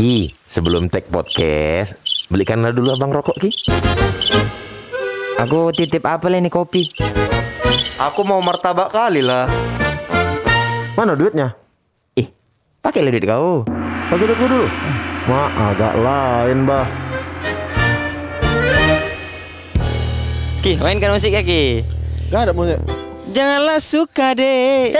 Ki, sebelum tag podcast, belikanlah dulu abang rokok Ki. Aku titip apa ini kopi? Aku mau martabak kali lah. Mana duitnya? Ih, pakai duit kau. Pakai duit dulu. Ma, agak lain, bah. Ki, mainkan musik ya Ki. Gak ada musik. Janganlah suka deh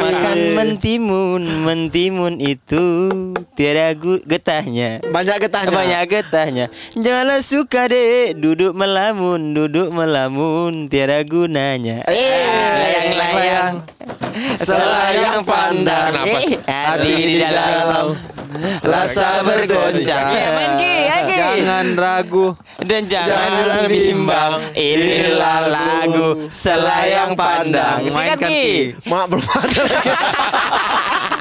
makan mentimun, mentimun itu tiada getahnya. Banyak getahnya. Banyak getahnya. Janganlah suka deh duduk melamun, duduk melamun tiada gunanya. Layang-layang. Selayang pandang. Eh, hati di dalam rasa bergoncang. Ya main Ki, ya Ki. Jangan ragu. Dan jangan bimbang Inilah lagu Selayang Pandang Sikat Mainkan, Ki. Mak belum ada lagi.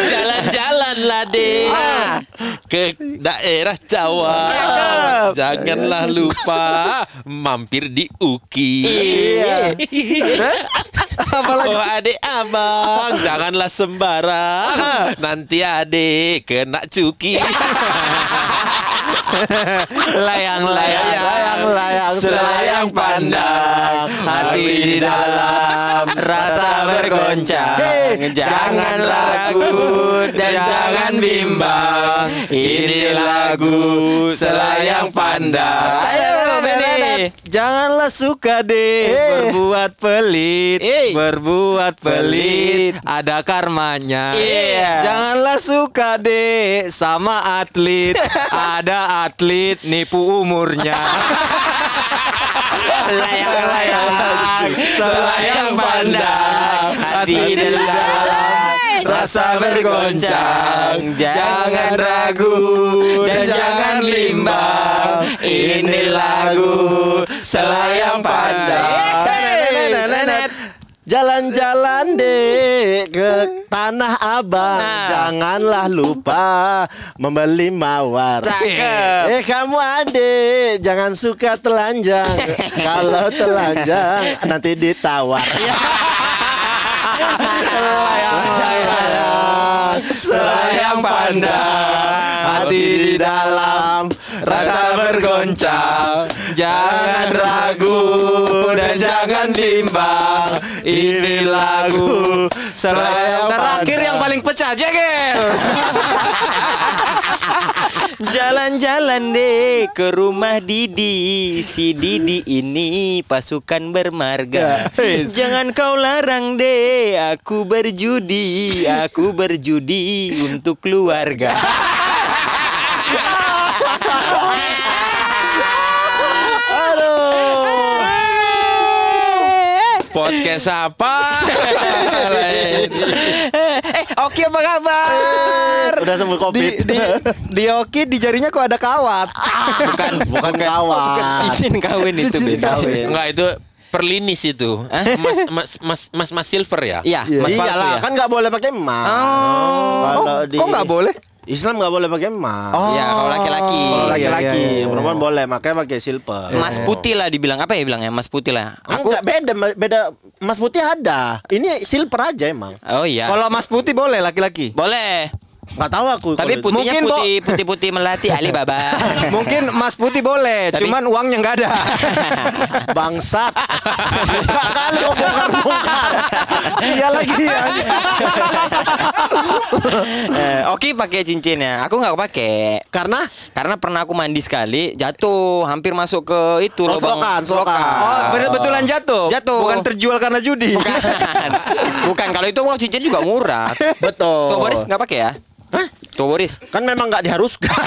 Jalan-jalan lah deh Ah. ke daerah Jawa. Cakep. Janganlah lupa mampir di Uki. Iya Oh adik abang Janganlah sembarang Nanti adik kena cuki Layang-layang Layang-layang, Selayang pandang Hati di dalam Rasa bergoncang. Janganlah ragu Dan jangan bimbang. Ini lagu Selayang pandang. Ayo Benny Janganlah suka deh berbuat pelit, Eh. berbuat pelit, ada karmanya. Iya. Janganlah suka deh sama atlet, ada atlet nipu umurnya. Layang-layang Selayang pandang Hati dalam Rasa bergoncang Jangan ragu Dan jangan bimbang Ini lagu Selayang pandang Jalan-jalan deh ke Tanah Abang. Nah. Janganlah lupa membeli mawar. Cakep. Eh kamu adik, jangan suka telanjang. Kalau telanjang nanti ditawar. Layang-layang, selayang pandang, hati di dalam, rasa bergoncang. Jangan ragu dan jangan bimbang. Ini lagu selayang Terakhir yang paling pecah Jegel. Jalan-jalan deh ke rumah Didi. Si Didi ini pasukan bermarga. Jangan kau larang deh Aku berjudi. Aku berjudi untuk keluarga. Podcast apa? Eh Oki apa kabar? Udah sembuh Di, covid. di, di Oki di jarinya kok ada kawat. Bukan Bukan kawan. Cincin kawin itu Cincin beda kawin. Enggak itu perlinis itu. Mas mas mas mas, mas silver ya? Iya Mas palsu Iyalah, ya kan nggak boleh pakai emas. Oh Kalau Oh, di kok nggak boleh? Islam nggak boleh pakai emas. Iya kalau laki-laki Kalau iya, laki-laki, iya, iya. perempuan boleh, makanya pakai silver. Mas putih lah dibilang Apa ya bilangnya Mas putih lah Aku Aku beda beda emas putih ada. Ini silver aja emang. Oh iya Kalau Mas Putih boleh laki-laki. Boleh Nggak tahu aku. Tapi putihnya Mungkin, Bo. putih putih putih melati Alibaba. Mungkin Mas Putih boleh, Tapi- cuman uangnya nggak ada. bangsat. Buka kali kok bongkar-bongkar. Iya lagi ya. Eh, Oki pakai cincinnya. Aku nggak pakai. Karena Karena pernah aku mandi sekali, jatuh, hampir masuk ke itu Oh, lubang selokan, selokan. Oh, betul-betulan jatuh. Jatuh. Bukan terjual karena judi. Bukan. Bukan kalau itu uang cincin juga murah. betul. Tuh Boris nggak pakai ya? Hah? Tuh Boris. Kan memang nggak diharuskan.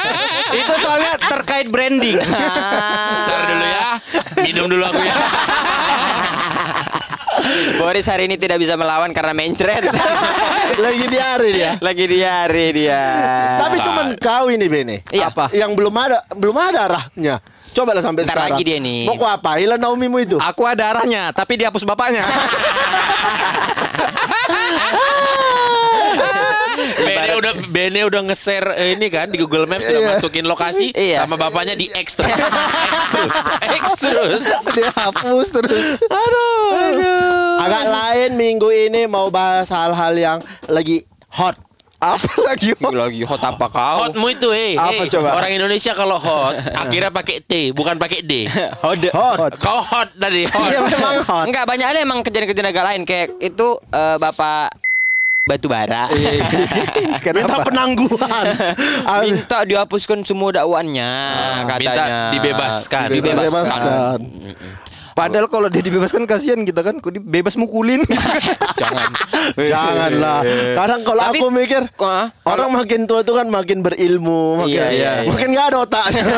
Itu soalnya terkait branding. Ntar dulu ya. Minum dulu aku ya. Boris hari ini tidak bisa melawan karena mencret. lagi diare dia. Lagi diare dia. Tapi cuman kau ini Bene. Iya. Apa? Yang belum ada belum ada arahnya. Coba lah sampai Ntar sekarang. lagi dia nih. Mau ku apain lah Naomimu itu? Aku ada arahnya, tapi dihapus bapaknya. Bene udah nge-share eh, ini kan di Google Maps sudah masukin lokasi Iya. sama bapaknya di X terus. X terus. X terus. dihapus terus. Agak lain minggu ini mau bahas hal-hal yang lagi hot. Apa lagi? Ih, lagi hot apa kau? Hotmu itu eh, Apa eh, coba? orang Indonesia kalau hot akhirnya pakai T bukan pakai D. Hot. Hot. Kau hot dari hot. Iya memang hot. Enggak banyak ada emang kejadian-kejadian agak lain kayak itu eh, Bapak batu bara Minta Kenapa? penangguhan. Ah, minta dihapuskan semua dakwaannya katanya Minta dibebaskan. Dibebaskan. Padahal kalau dia dibebaskan kasihan kita kan, kok dia bebas mukulin. jangan Janganlah. Kadang kalau aku mikir Wah. orang makin tua itu kan makin berilmu, makin Iya, iya, iya. makin nggak ada otaknya.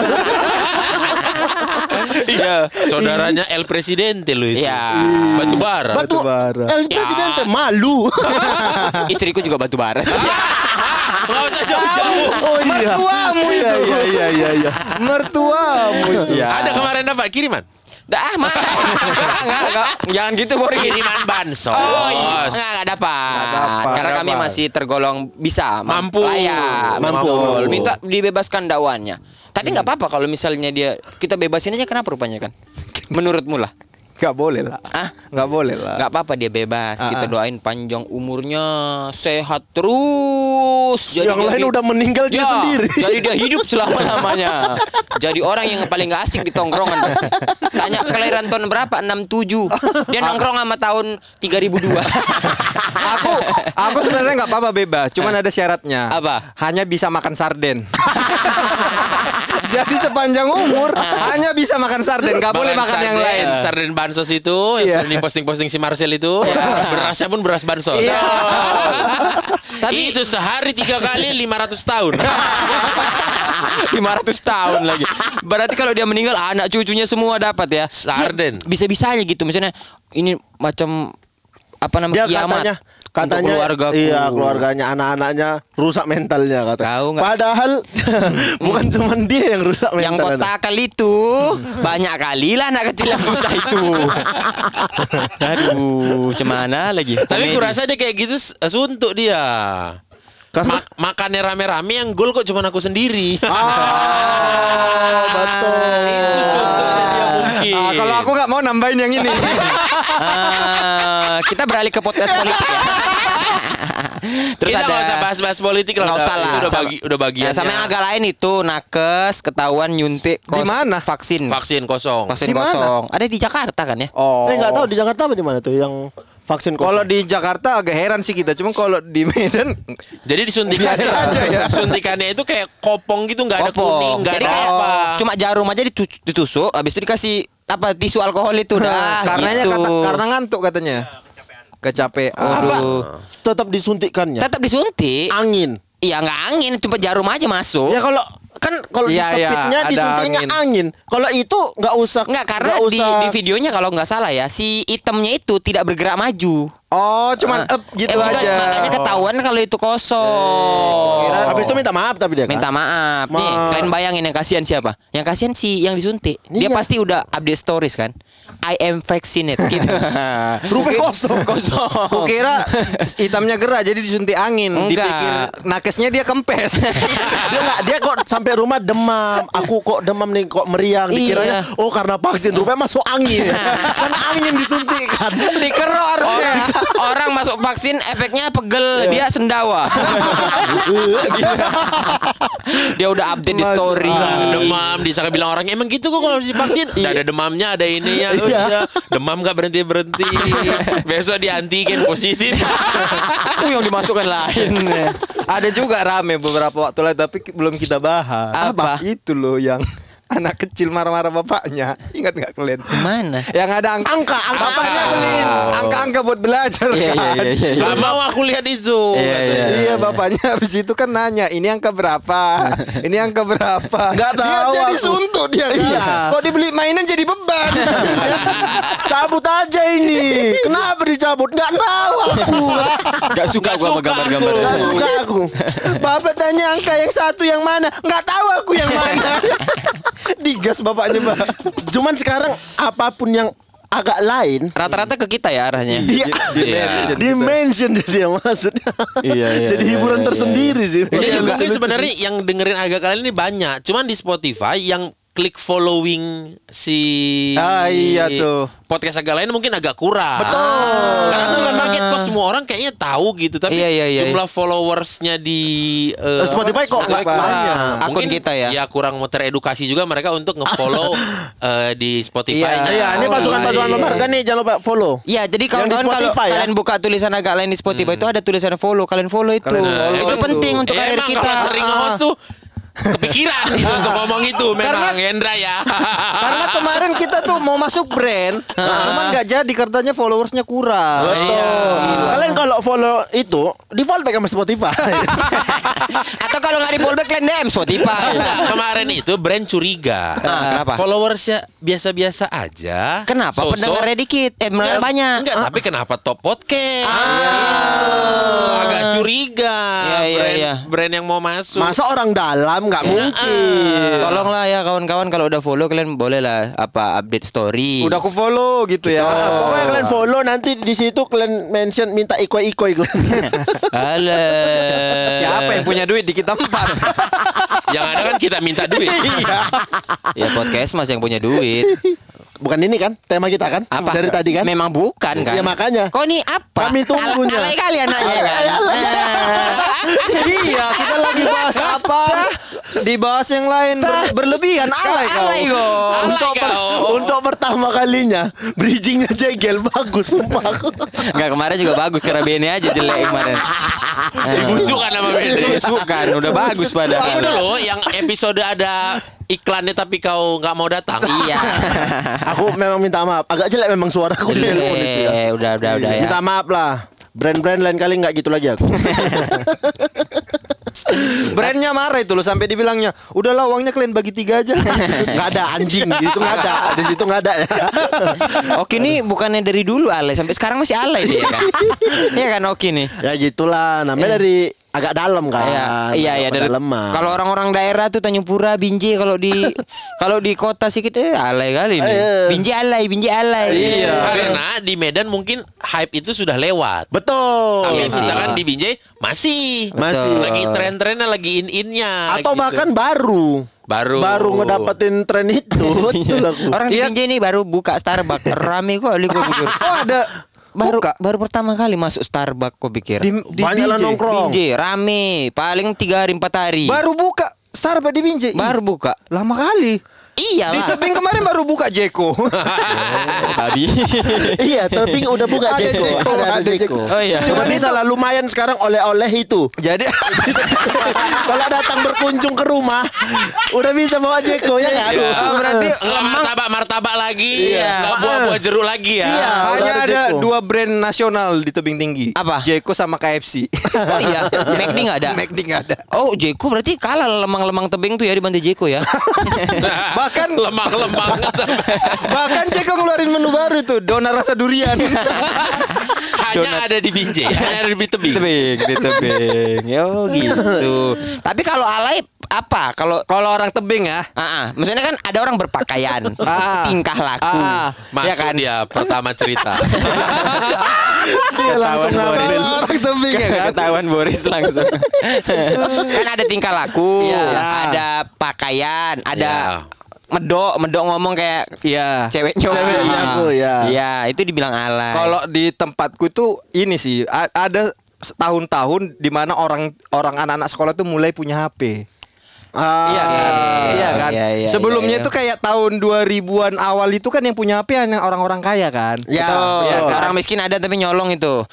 Iya, saudaranya El Presidente lu itu. Iya. Batu bara. Batu bara. El Presidente malu. istriku juga batu bara Enggak usah jauh-jauh. Oh iya. Mertuamu Iya itu. iya iya iya. iya. Mertuamu itu. Iya. Ada kemarin dapat kiriman. Dah mah enggak, enggak, enggak. jangan gitu Boris Kiriman bansos. Oh iya, enggak, enggak dapat. dapat. Karena kami masih tergolong bisa Mampu. layak, Mampu. betul. Minta dibebaskan dakwaannya. Tapi nggak apa-apa kalau misalnya dia kita bebasin aja kenapa rupanya kan? Menurutmu lah. Gak boleh lah. Ah? Gak boleh lah. nggak apa-apa dia bebas. Ah, Kita ah. doain panjang umurnya, sehat terus. Yang dia lain udah meninggal dia Ya, sendiri. Jadi dia hidup selama-lamanya. Jadi orang yang paling gak asik di tongkrongan pasti. Tanya kelahiran tahun berapa? 67. Dia nongkrong sama tahun 3002. Aku aku sebenarnya nggak apa-apa bebas, cuman ada syaratnya. Apa? Hanya bisa makan sarden. Jadi sepanjang umur hanya bisa makan sarden, nggak boleh makan yang sarden, lain. Sarden bansos itu Iya. yang sering posting-posting si Marcel itu. Berasnya pun beras bansos. Iya. Tapi itu sehari tiga kali 500 tahun. 500 tahun lagi. Berarti kalau dia meninggal anak cucunya semua dapat ya. Sarden. Bisa-bisa aja gitu misalnya ini macam apa namanya Dia kiamat katanya untuk katanya keluargaku. iya keluarganya anak-anaknya rusak mentalnya kata. Tahu nggak? Padahal bukan cuma dia yang rusak Yang mental. kota kali itu banyak kali lah anak kecil yang susah itu. Aduh, cemana lagi? Tapi kurasa dia kayak gitu s- suntuk dia. Karena Ma- makannya rame-rame yang gol kok cuma aku sendiri. ah betul. Itu suntuknya dia mungkin. Ah, kalau aku nggak mau nambahin yang ini. Ah, kita beralih ke podcast politik ya. Terus kita ada nggak usah bahas-bahas politik lah. Nggak udah- usah lah. Udah bagi, udah bagian. Ya, sama yang agak lain itu nakes ketahuan nyuntik kos Di mana? vaksin. vaksin kosong. Vaksin Di mana? kosong. Ada di Jakarta kan ya? Oh. Eh nggak tahu di Jakarta apa di mana tuh yang vaksin kosong. Kalau di Jakarta agak heran sih kita, cuma kalau di Medan Jadi disuntikannya, Biasa aja ya. suntikannya itu kayak kopong gitu nggak ada kuning, nggak Jadi ada kayak apa. cuma jarum aja ditu- ditusuk, habis itu dikasih apa tisu alkohol itu dah. karenanya gitu. kata, karena ngantuk katanya. Kecapean. Aduh. tetap disuntikkannya. Tetap disuntik. Angin. Iya nggak angin, cuma jarum aja masuk. Ya kalau kan kalau iya, disepitnya ada disuntiknya angin. angin. Kalau itu nggak usah Enggak karena nggak di, usah di videonya kalau nggak salah ya si itemnya itu tidak bergerak maju. Oh, cuman up gitu Eh, aja. Makanya ketahuan kalau itu kosong. Habis itu minta maaf tapi dia kan. Minta maaf. Nih, Ma- kalian bayangin yang kasihan siapa? Yang kasihan si yang disuntik. Dia Iya. pasti udah update stories kan. I am vaccinated gitu. Rupanya kosong. kosong. Kukira hitamnya gerak jadi disuntik angin. Enggak. Dipikir nakesnya dia kempes. dia nggak dia kok sampai rumah demam. Aku kok demam nih kok meriang. Dikiranya Iya. oh karena vaksin rupanya masuk angin. kan angin disuntikkan. Dikerok harusnya. Orang, orang masuk vaksin efeknya pegel, dia sendawa. Dia udah update di story. Ah, demam disangka bilang orang emang gitu kok kalau divaksin Udah ada demamnya ada ini ya oh, Iya. iya. demam nggak berhenti berhenti besok di antigen positif Aku yang dimasukkan lain. Ada juga rame beberapa waktu lalu tapi belum kita bahas. Apa? Itu loh yang anak kecil marah-marah bapaknya. Ingat nggak kalian? Mana? Yang ada angka, Angka, angka. bapaknya beliin angka-angka buat belajar Iya, kan. iya, iya, iya. Gak mau aku lihat itu Iya, katanya. Iya bapaknya habis itu kan nanya ini angka berapa ini angka berapa Nggak dia tahu jadi aku. suntuk dia kan Iya. kok dibeli mainan jadi beban Cabut aja ini. Kenapa dicabut? Nggak tahu aku. Gak suka Nggak gua sama suka gambar-gambar. aku. Nggak suka aku. bapak tanya angka yang satu yang mana nggak tahu aku yang mana digas bapaknya pak Cuman sekarang apa pun yang agak lain Rata-rata ke kita ya arahnya. dia Iya. dimension dia maksudnya. Iya, iya, Jadi iya, hiburan iya, tersendiri sih. Jadi Iya, mungkin sebenarnya yang dengerin agak kalian ini banyak. Cuman di Spotify yang klik following si Ah, iya tuh. podcast agak lain mungkin agak kurang. Betul. Karena tuh kan kaget kok semua orang kayaknya tahu gitu tapi Iya, iya, iya. jumlah followersnya di eh, Spotify kok nggak banyak. Akun Mungkin kita ya. Ya kurang mau teredukasi juga mereka untuk nge-follow eh, di Spotify. Iya, Iya, ini Oh, pasukan-pasukan iya. pemarga nih jangan lupa follow. Iya, jadi kawan-kawan kalau ya? kalian buka tulisan agak lain di Spotify itu ada tulisan follow, kalian follow itu. Kalian follow itu itu. penting untuk Eh, karir emang kita. kalau sering nge-host tuh kepikiran gitu untuk ngomong itu memang Hendra ya. Karena kemarin kita tuh mau masuk brand, cuman nggak jadi katanya followersnya kurang. Kalian kalau follow itu di follow back sama Spotify. Atau kalau nggak di fallback kalian DM Spotify. Enggak, kemarin itu brand curiga. Ah, kenapa? Followersnya biasa-biasa aja. Kenapa So-so. pendengarnya dikit? Eh, Enggak, banyak. Enggak, tapi kenapa top podcast? Ah. Agak curiga. Iya, iya, brand, iya. brand yang mau masuk. Masa orang dalam nggak mungkin. Tolonglah ya kawan-kawan kalau udah follow kalian boleh lah apa update story. Udah aku follow gitu ya. Ah, pokoknya kalian follow nanti di situ kalian mention minta ikoi-ikoi kalian. Alah. Siapa yang punya duit di kita empat? yang ada kan kita minta duit. Iya. Ya podcast mas yang punya duit. Bukan ini kan tema kita kan? Apa? Dari tadi kan? Memang bukan kan? Ya, makanya. Kok ini apa? Kami tunggunya. Alay kalian nanya kan? iya, kita lagi bahas apa? Dibahas yang lain ber- berlebihan alay kau. Alay kok. untuk, per- kau. untuk pertama kalinya bridgingnya jegel bagus sumpah aku. Enggak kemarin juga bagus karena Bene aja jelek kemarin. Busuk kan sama Bede. Bukan, udah bagus Aku padahal. dulu yang episode ada iklannya tapi kau nggak mau datang. Iya. aku memang minta maaf. Agak jelek memang suaraku di telepon itu ya. Eh, udah udah udah ya. Minta maaf lah. Brand-brand lain kali nggak gitu lagi aku. Brandnya marah itu loh sampai dibilangnya, udahlah uangnya kalian bagi tiga aja. Nggak ada anjing gitu nggak ada. Di situ nggak ada ya. Oki ini bukannya dari dulu alay sampai sekarang masih alay dia kan. Iya kan Oki nih. Ya gitulah. Namanya dari agak dalam kan. Iya, iya, iya dari lemah. Kalau orang-orang daerah tuh Tanjung Pura, Binjai kalau di kalau di kota sedikit eh alay kali nih. Eh. Binjai alay, Binjai alay. Iya. Karena di Medan mungkin hype itu sudah lewat. Betul. Tapi Iya. misalkan di Binjai masih Masih. lagi tren-trennya lagi in-innya Atau gitu. bahkan baru. baru Baru ngedapetin tren itu. Betul aku. Orang di Binjai nih baru buka Starbucks. Rame kali gue pikir. Oh ada Baru Buka. baru pertama kali masuk Starbucks gue pikir. di, di Banyak lah nongkrong. Binjai rame, paling tiga hari empat hari. Baru buka Starbucks di Binjai. baru buka. lama kali. Iya Di lah. tebing kemarin baru buka Jeko. Tadi. iya, tapi udah buka Ada Jeko. Jeko, Ada, Jeko. Oh iya. Cuma bisa lah lumayan sekarang oleh-oleh itu. Jadi Kalau datang berkunjung ke rumah, udah bisa bawa Jeko ya kan? Oh, berarti Nggak martabak martabak lagi, Iya. nggak buah-buah jeruk lagi ya. Iya. hanya ada dua brand nasional di tebing tinggi. Apa? Jeko sama KFC. Oh iya, McD nggak ada. McD nggak ada. Oh, Jeko berarti kalah lemang-lemang tebing tuh ya di Bantai Jeko ya. Bahkan lemang-lemang. bahkan Jeko ngeluarin menu baru tuh, donat rasa durian. Hanya ada di Binjai, hanya ada di tebing. tebing, di tebing. Oh gitu. Tapi kalau alay apa? Kalau Kalau orang tebing ya, Ah, ah. maksudnya kan ada orang berpakaian, Ah. tingkah laku, Ah. Masuk ya kan? dia pertama cerita. Dia langsung kalau orang tebing ya kan. Ketahuan Boris langsung. kan ada tingkah laku, Iya. ada pakaian, ada Iya. Medok, medok ngomong kayak Iya. cewek nyok. Ceweknya aku, ya. Iya, itu dibilang alay. Kalau di tempatku tuh ini sih ada tahun-tahun di mana orang orang anak-anak sekolah tuh mulai punya HP. Ah, Iya kan? Iya kan? Iya, iya, Sebelumnya iya, iya. itu kayak tahun 2000-an awal itu kan yang punya HP hanya orang-orang kaya kan? Ya, Betul. Iya kan? Orang miskin ada tapi nyolong itu.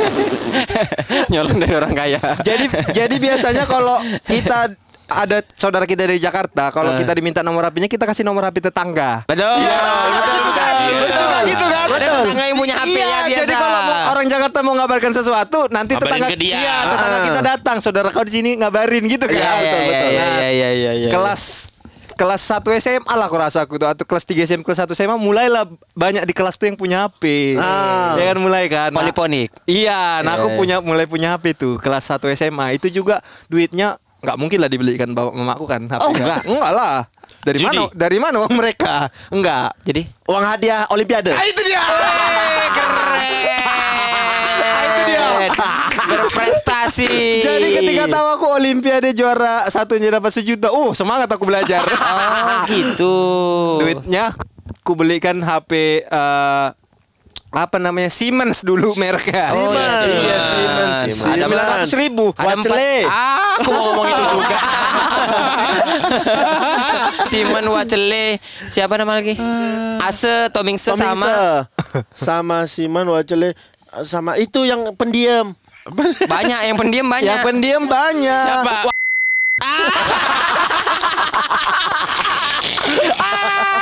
nyolong dari orang kaya. jadi jadi biasanya kalau kita ada saudara kita dari Jakarta, kalau kita diminta nomor HP-nya kita kasih nomor HP tetangga. Betul. Iya, betul, gitu kan? Iya. Betul kan? Gitu kan? Ada tetangga yang punya HP iya, ya biasa. jadi kalau orang Jakarta mau ngabarkan sesuatu, nanti Ngabarin tetangga dia. Iya, tetangga Ah. kita datang, saudara kau di sini ngabarin gitu kan. Iya, iya, iya, iya, Nah, iya, iya, iya. Kelas kelas 1 SMA lah aku rasa aku tuh atau kelas 3 SMA kelas 1 SMA mulailah banyak di kelas tuh yang punya HP. Ah. Ya kan mulai kan. Nah, Poliponik. Iya, nah Iya, aku iya. punya mulai punya HP tuh kelas 1 SMA. Itu juga duitnya nggak mungkin lah dibelikan bawa mamaku kan HP. Oh, enggak. Enggak lah. Dari Judi? mana? Dari mana uang mereka? Enggak. Jadi uang hadiah Olimpiade. Ah, itu dia. keren. Ah, itu dia. berprestasi. Jadi ketika tahu aku Olimpiade juara satunya dapat sejuta, uh semangat aku belajar. Oh gitu. Duitnya aku belikan HP eh, apa namanya Siemens dulu mereknya. Oh, iya, Iya Siemens. Siemens. Siemens. Sembilan ratus ribu. Ada. Wacele. Ah, aku mau ngomong itu juga. Simon Wacele. Siapa nama lagi? Ase Tomingse sama Tomingse. sama Siman Wacele sama itu yang pendiam. banyak yang pendiam banyak. Yang pendiam banyak. Siapa?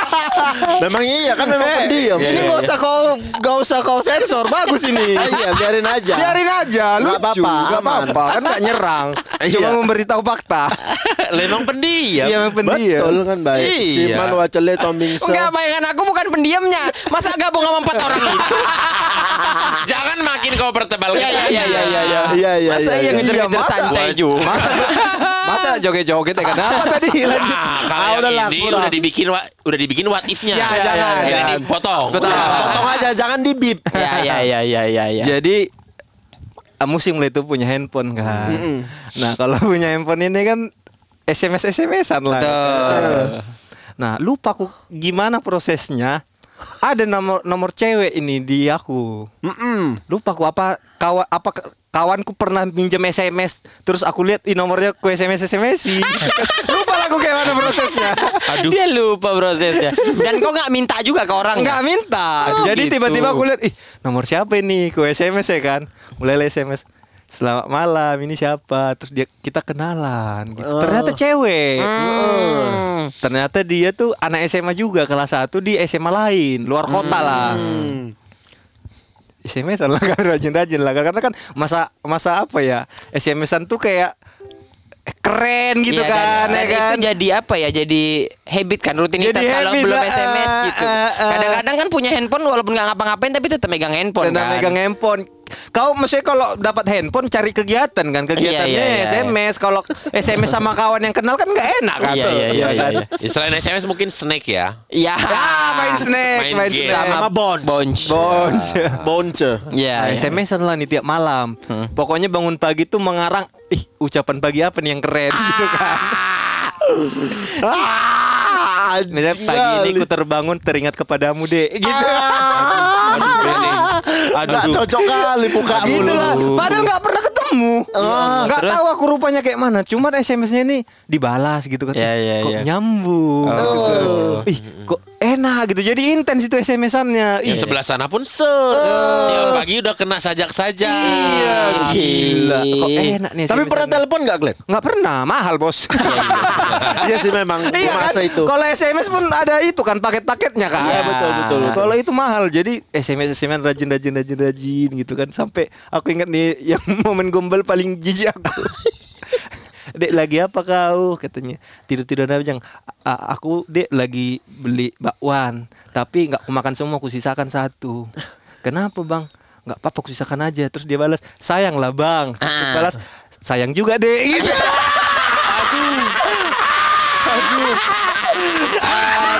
Memang iya kan memang pendiam. Ini nggak usah kau nggak usah kau sensor, bagus ini. Iya, biarin aja. Biarin aja, Nggak lucu, apa-apa, nggak aman. apa-apa, kan nggak nyerang, Iya. cuma memberitahu fakta. Memang pendiam. Iya, memang pendiam. Betul kan baik. Iya. Siman Wacele Tomingse. Enggak, bayangan aku bukan pendiamnya. Masa gabung sama empat orang itu? Jangan makin kau pertebal Iya, iya, iya, iya, iya. Iya iya Masa iya. iya iya. ngejar-ngejar sancai juga? Masa masa joget-joget ya kenapa tadi lanjut? Ah, kalau Ah, udahlah, ini kurang. udah dibikin wa- udah dibikin what if-nya. Ya, jangan. Ini Jangan. dipotong. Betul. Udah, potong aja jangan di bip. Ya, ya, ya, ya, ya, ya. Jadi ah, musim itu punya handphone kan. Nah kalau punya handphone ini kan SMS SMS-an lah. Betul. Nah lupa aku gimana prosesnya. Ada nomor nomor cewek ini di aku. Mm-mm. Lupa aku apa kawan apa kawanku pernah minjem SMS terus aku lihat i nomornya ku SMS SMS lupa lah aku kayak mana prosesnya Aduh. Dia lupa prosesnya. Dan kau nggak minta juga ke orang. nggak minta Oh, jadi gitu. tiba-tiba aku lihat ih nomor siapa ini ku SMS ya kan mulai SMS selamat malam ini siapa terus dia kita kenalan gitu. ternyata cewek Hmm. ternyata dia tuh anak SMA juga kelas 1 di SMA lain luar kota lah Hmm. SMS lah kan rajin-rajin lah. Karena kan masa masa apa ya? SMS-an tuh kayak keren gitu Iya, kan dan, ya dan kan itu jadi apa ya? Jadi habit kan rutinitas Jadi kalau habit belum SMS eh, gitu. eh, eh. Kadang-kadang kan punya handphone walaupun nggak ngapa-ngapain tapi tetap megang handphone Tentang kan. megang handphone. Kau maksudnya kalau dapat handphone cari kegiatan kan kegiatannya Iya, iya, iya. SMS. Kalau SMS sama kawan yang kenal kan nggak enak kan. Iya, iya, iya, ya iya, Ya, selain SMS mungkin snack ya. Iya. Ah, main snack, Main main, snack. Sama Bon. Bonch. Bonus. Bonce. Iya. Nah, iya. SMS-an lah nih tiap malam. Pokoknya bangun pagi tuh mengarang, ih ucapan pagi apa nih yang keren gitu kan. Ah, Misalnya pagi ini ku terbangun teringat kepadamu deh gitu. Aduh, Bene. Nggak Aduh. cocok kali buka gitu mulu. lah. Padahal nggak pernah ketemu. Nggak terus? tahu aku rupanya kayak mana. Cuma SMS-nya ini dibalas gitu kan. Iya, Ih, iya, kok iya. nyambung. gitu. Ih, kok enak gitu. Jadi intens itu SMS-annya. Ih, Yang sebelah sana pun se. Tiap pagi udah kena sajak-sajak. Iya, gila. Kok enak nih Tapi pernah telepon nggak Glenn? Nggak pernah, mahal bos. Iya sih memang di Iya kan? masa itu. Kalau SMS pun ada itu kan paket-paketnya kan. Iya, betul, betul, betul. Kalau itu mahal. Jadi SMS SMS rajin rajin rajin rajin gitu kan sampai aku ingat nih yang momen gombal paling jijik aku. Dek lagi apa kau? Katanya. Tidur tidur aja "A- aku dek lagi beli bakwan. Tapi nggak aku makan semua aku sisakan satu. Kenapa bang? Nggak apa-apa aku sisakan aja. Terus dia balas sayang lah bang terus Ah. balas sayang juga dek. Gitu Ah,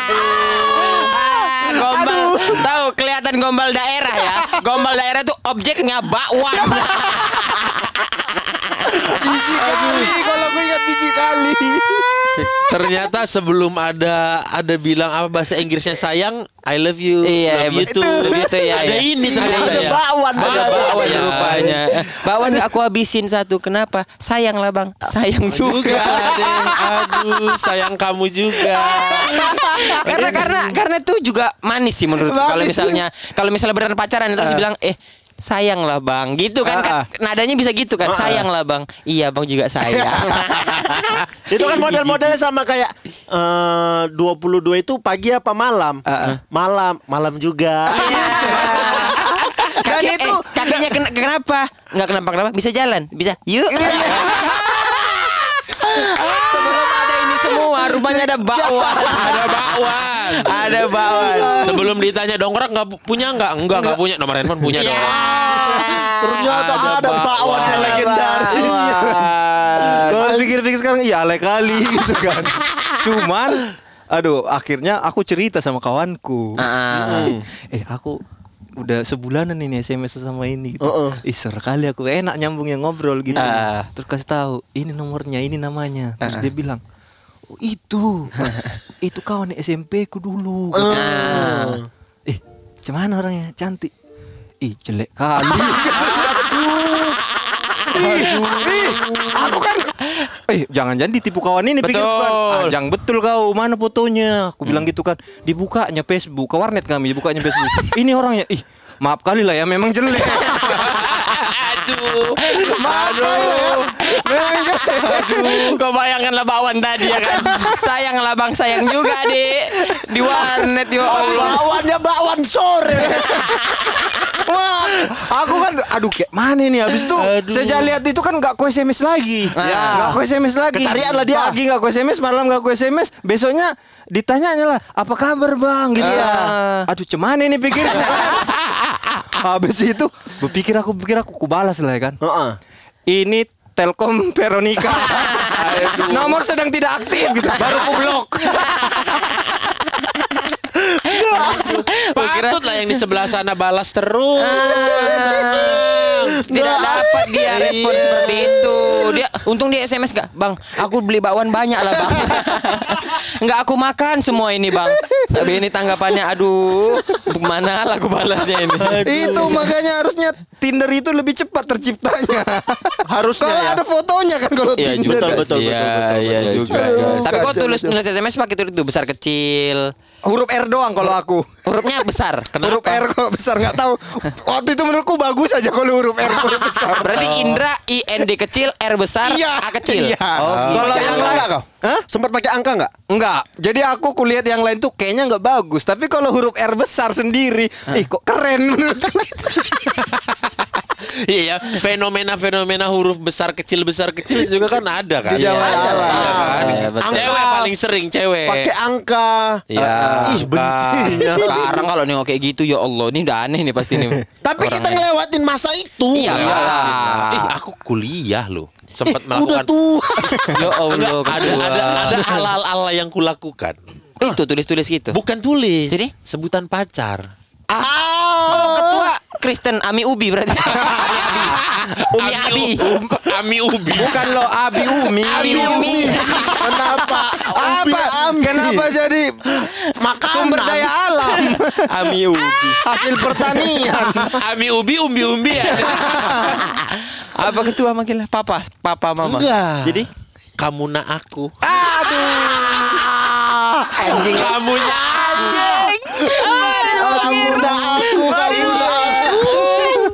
gombal. Tahu kelihatan gombal daerah ya? Gombal daerah tuh objeknya bakwan jijik kali kalau aku ingat jijik kali Ternyata sebelum ada ada bilang apa bahasa Inggrisnya sayang, I love you, Iya, love you betul. too. Begitu ya, Ada ya. ini ternyata Ada ya. bakwan, ada bakwan ya. rupanya bakwan aku habisin satu kenapa sayang lah bang sayang Juga juga deh. Aduh, sayang kamu juga. karena karena karena itu juga manis sih menurut kalau misalnya kalau misalnya beneran pacaran terus bilang eh sayang lah bang. Gitu kan, kan Ah. nadanya bisa gitu kan? Sayang lah bang. Iya bang juga sayang. Itu kan model-modelnya sama kayak eh 22 itu pagi apa malam? Malam, malam juga. Kaki, itu- eh, kakinya kena, kenapa? Nggak kenapa kenapa bisa jalan bisa yuk rupanya ada bakwan Ada bakwan. ada bakwan Sebelum ditanya dongkrak nggak pu- punya nggak? Enggak nggak punya. Nomor handphone punya dong. Ternyata Ada ada, bakwan yang legendaris. Kalau pikir-pikir sekarang iya alay kali gitu kan. Cuman aduh akhirnya aku cerita sama kawanku. Ah. Eh aku udah sebulanan ini SMS sama ini gitu. Heeh. Ih, seru kali aku enak nyambungnya ngobrol gitu. Ah. Terus kasih tahu, ini nomornya, ini namanya. Terus dia bilang, "Oh, itu. itu kawan SMP ku dulu." Ah. Eh, cuman orangnya cantik. Ih, jelek kali. Ih, ih, aku kan Eh, jangan-jangan ditipu kawan ini pikir Betul. kan. Ah, jangan betul kau, mana fotonya? Aku bilang gitu kan. Dibukanya Facebook, ke warnet kami dibukanya Facebook. ini orangnya, ih, maaf kali lah ya, memang jelek. Aduh. maaf kali lah ya. Aduh, kau bayangkanlah bakwan tadi ya kan. Sayang lah bang, sayang juga dek. Di warnet ya Allah. Bawannya bakwan sore. Wah, aku kan aduh kayak mana nih habis itu sejak lihat itu kan nggak ku SMS lagi. Ya. Nggak ku SMS lagi. Kecarian lah dia. Pagi nggak ku SMS, malam nggak ku SMS, besoknya ditanyanya lah, "Apa kabar, Bang?" gitu ya. Aduh, cemana ini pikir. habis itu berpikir aku pikir aku ku balas lah ya kan. Heeh. Ini Telkom Veronica. Nomor sedang tidak aktif gitu. Baru ku blok. Patut lah yang di sebelah sana balas terus. Tidak dapat dia respon Iya. seperti itu. Dia untung dia SMS gak, bang. Aku beli bakwan banyak lah bang. Nggak aku makan semua ini bang. Tapi ini tanggapannya, aduh, mana lah aku balasnya ini. Itu makanya harusnya Tinder itu lebih cepat terciptanya. Harusnya Kalau ya. ada fotonya kan kalau Iya Tinder. juga Betul, betul, sih. betul, Iya, betul, iya betul. juga. Aduh, Tapi kok tulis nulis SMS pakai tulis itu besar kecil. Huruf R doang kalau aku. Hurufnya besar. Huruf R kalau besar nggak tahu. Waktu itu menurutku bagus aja kalau huruf R huruf besar. Berarti Indra I N D kecil, R besar, Iya, A kecil. iya. Oh, gitu. Kalau yang lain- kau? Hah? Sempat pakai angka nggak? Enggak. Jadi aku kulihat yang lain tuh kayaknya nggak bagus. Tapi kalau huruf R besar sendiri, ih kok keren menurutku. Iya, ya, fenomena-fenomena huruf besar kecil besar kecil juga kan ada kan. Di Jawa Iya, ada. iya kan? Iya. Cewek paling sering cewek. Pakai angka. Iya. Ih, bencinya. Sekarang kalau nengok kayak gitu ya Allah, ini udah aneh nih pasti nih. Tapi kita ngelewatin masa itu. Iya, Ih, iyalah. aku kuliah loh. Sempat Eh, udah melakukan tua. Ya Allah, Enggak, ada ada ada ala-ala yang kulakukan. Itu tulis-tulis gitu. Bukan tulis. Jadi? sebutan pacar. Oh, ketua Kristen Ami Ubi berarti. Ami Abi. Umi Abi. Ami Ubi. Bukan lo Abi Umi. Abi Umi. Kenapa? Apa? Kenapa jadi Makanan. sumber daya alam? Ami Ubi. Hasil pertanian. Ami Ubi umbi-umbi ya. Apa ketua manggilnya? Papa, papa mama. Enggak. Jadi kamu na aku. Anjing. Kamunya anjing. Kamu aku kamu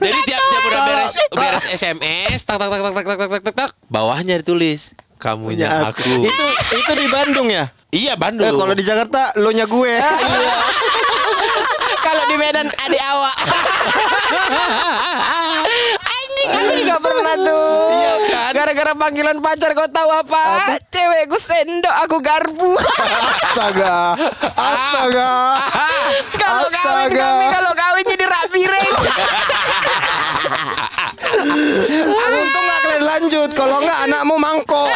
Jadi tiap tiap udah beres beres SMS, tak tak tak tak tak tak tak tak tak, bawahnya ditulis kamunya aku. Itu itu di Bandung ya? Iya Eh, Bandung. kalau di Jakarta lo nya gue. Kalau di Medan adik awak. Anjing aku juga pernah tuh. Iya kan? Gara-gara panggilan pacar kau tahu apa? Cewekku sendok, aku garpu. Astaga. Astaga. kalau kawin kami kalau kawin jadi rak piring. Untung gak kalian lanjut. Kalau enggak anakmu mangkok.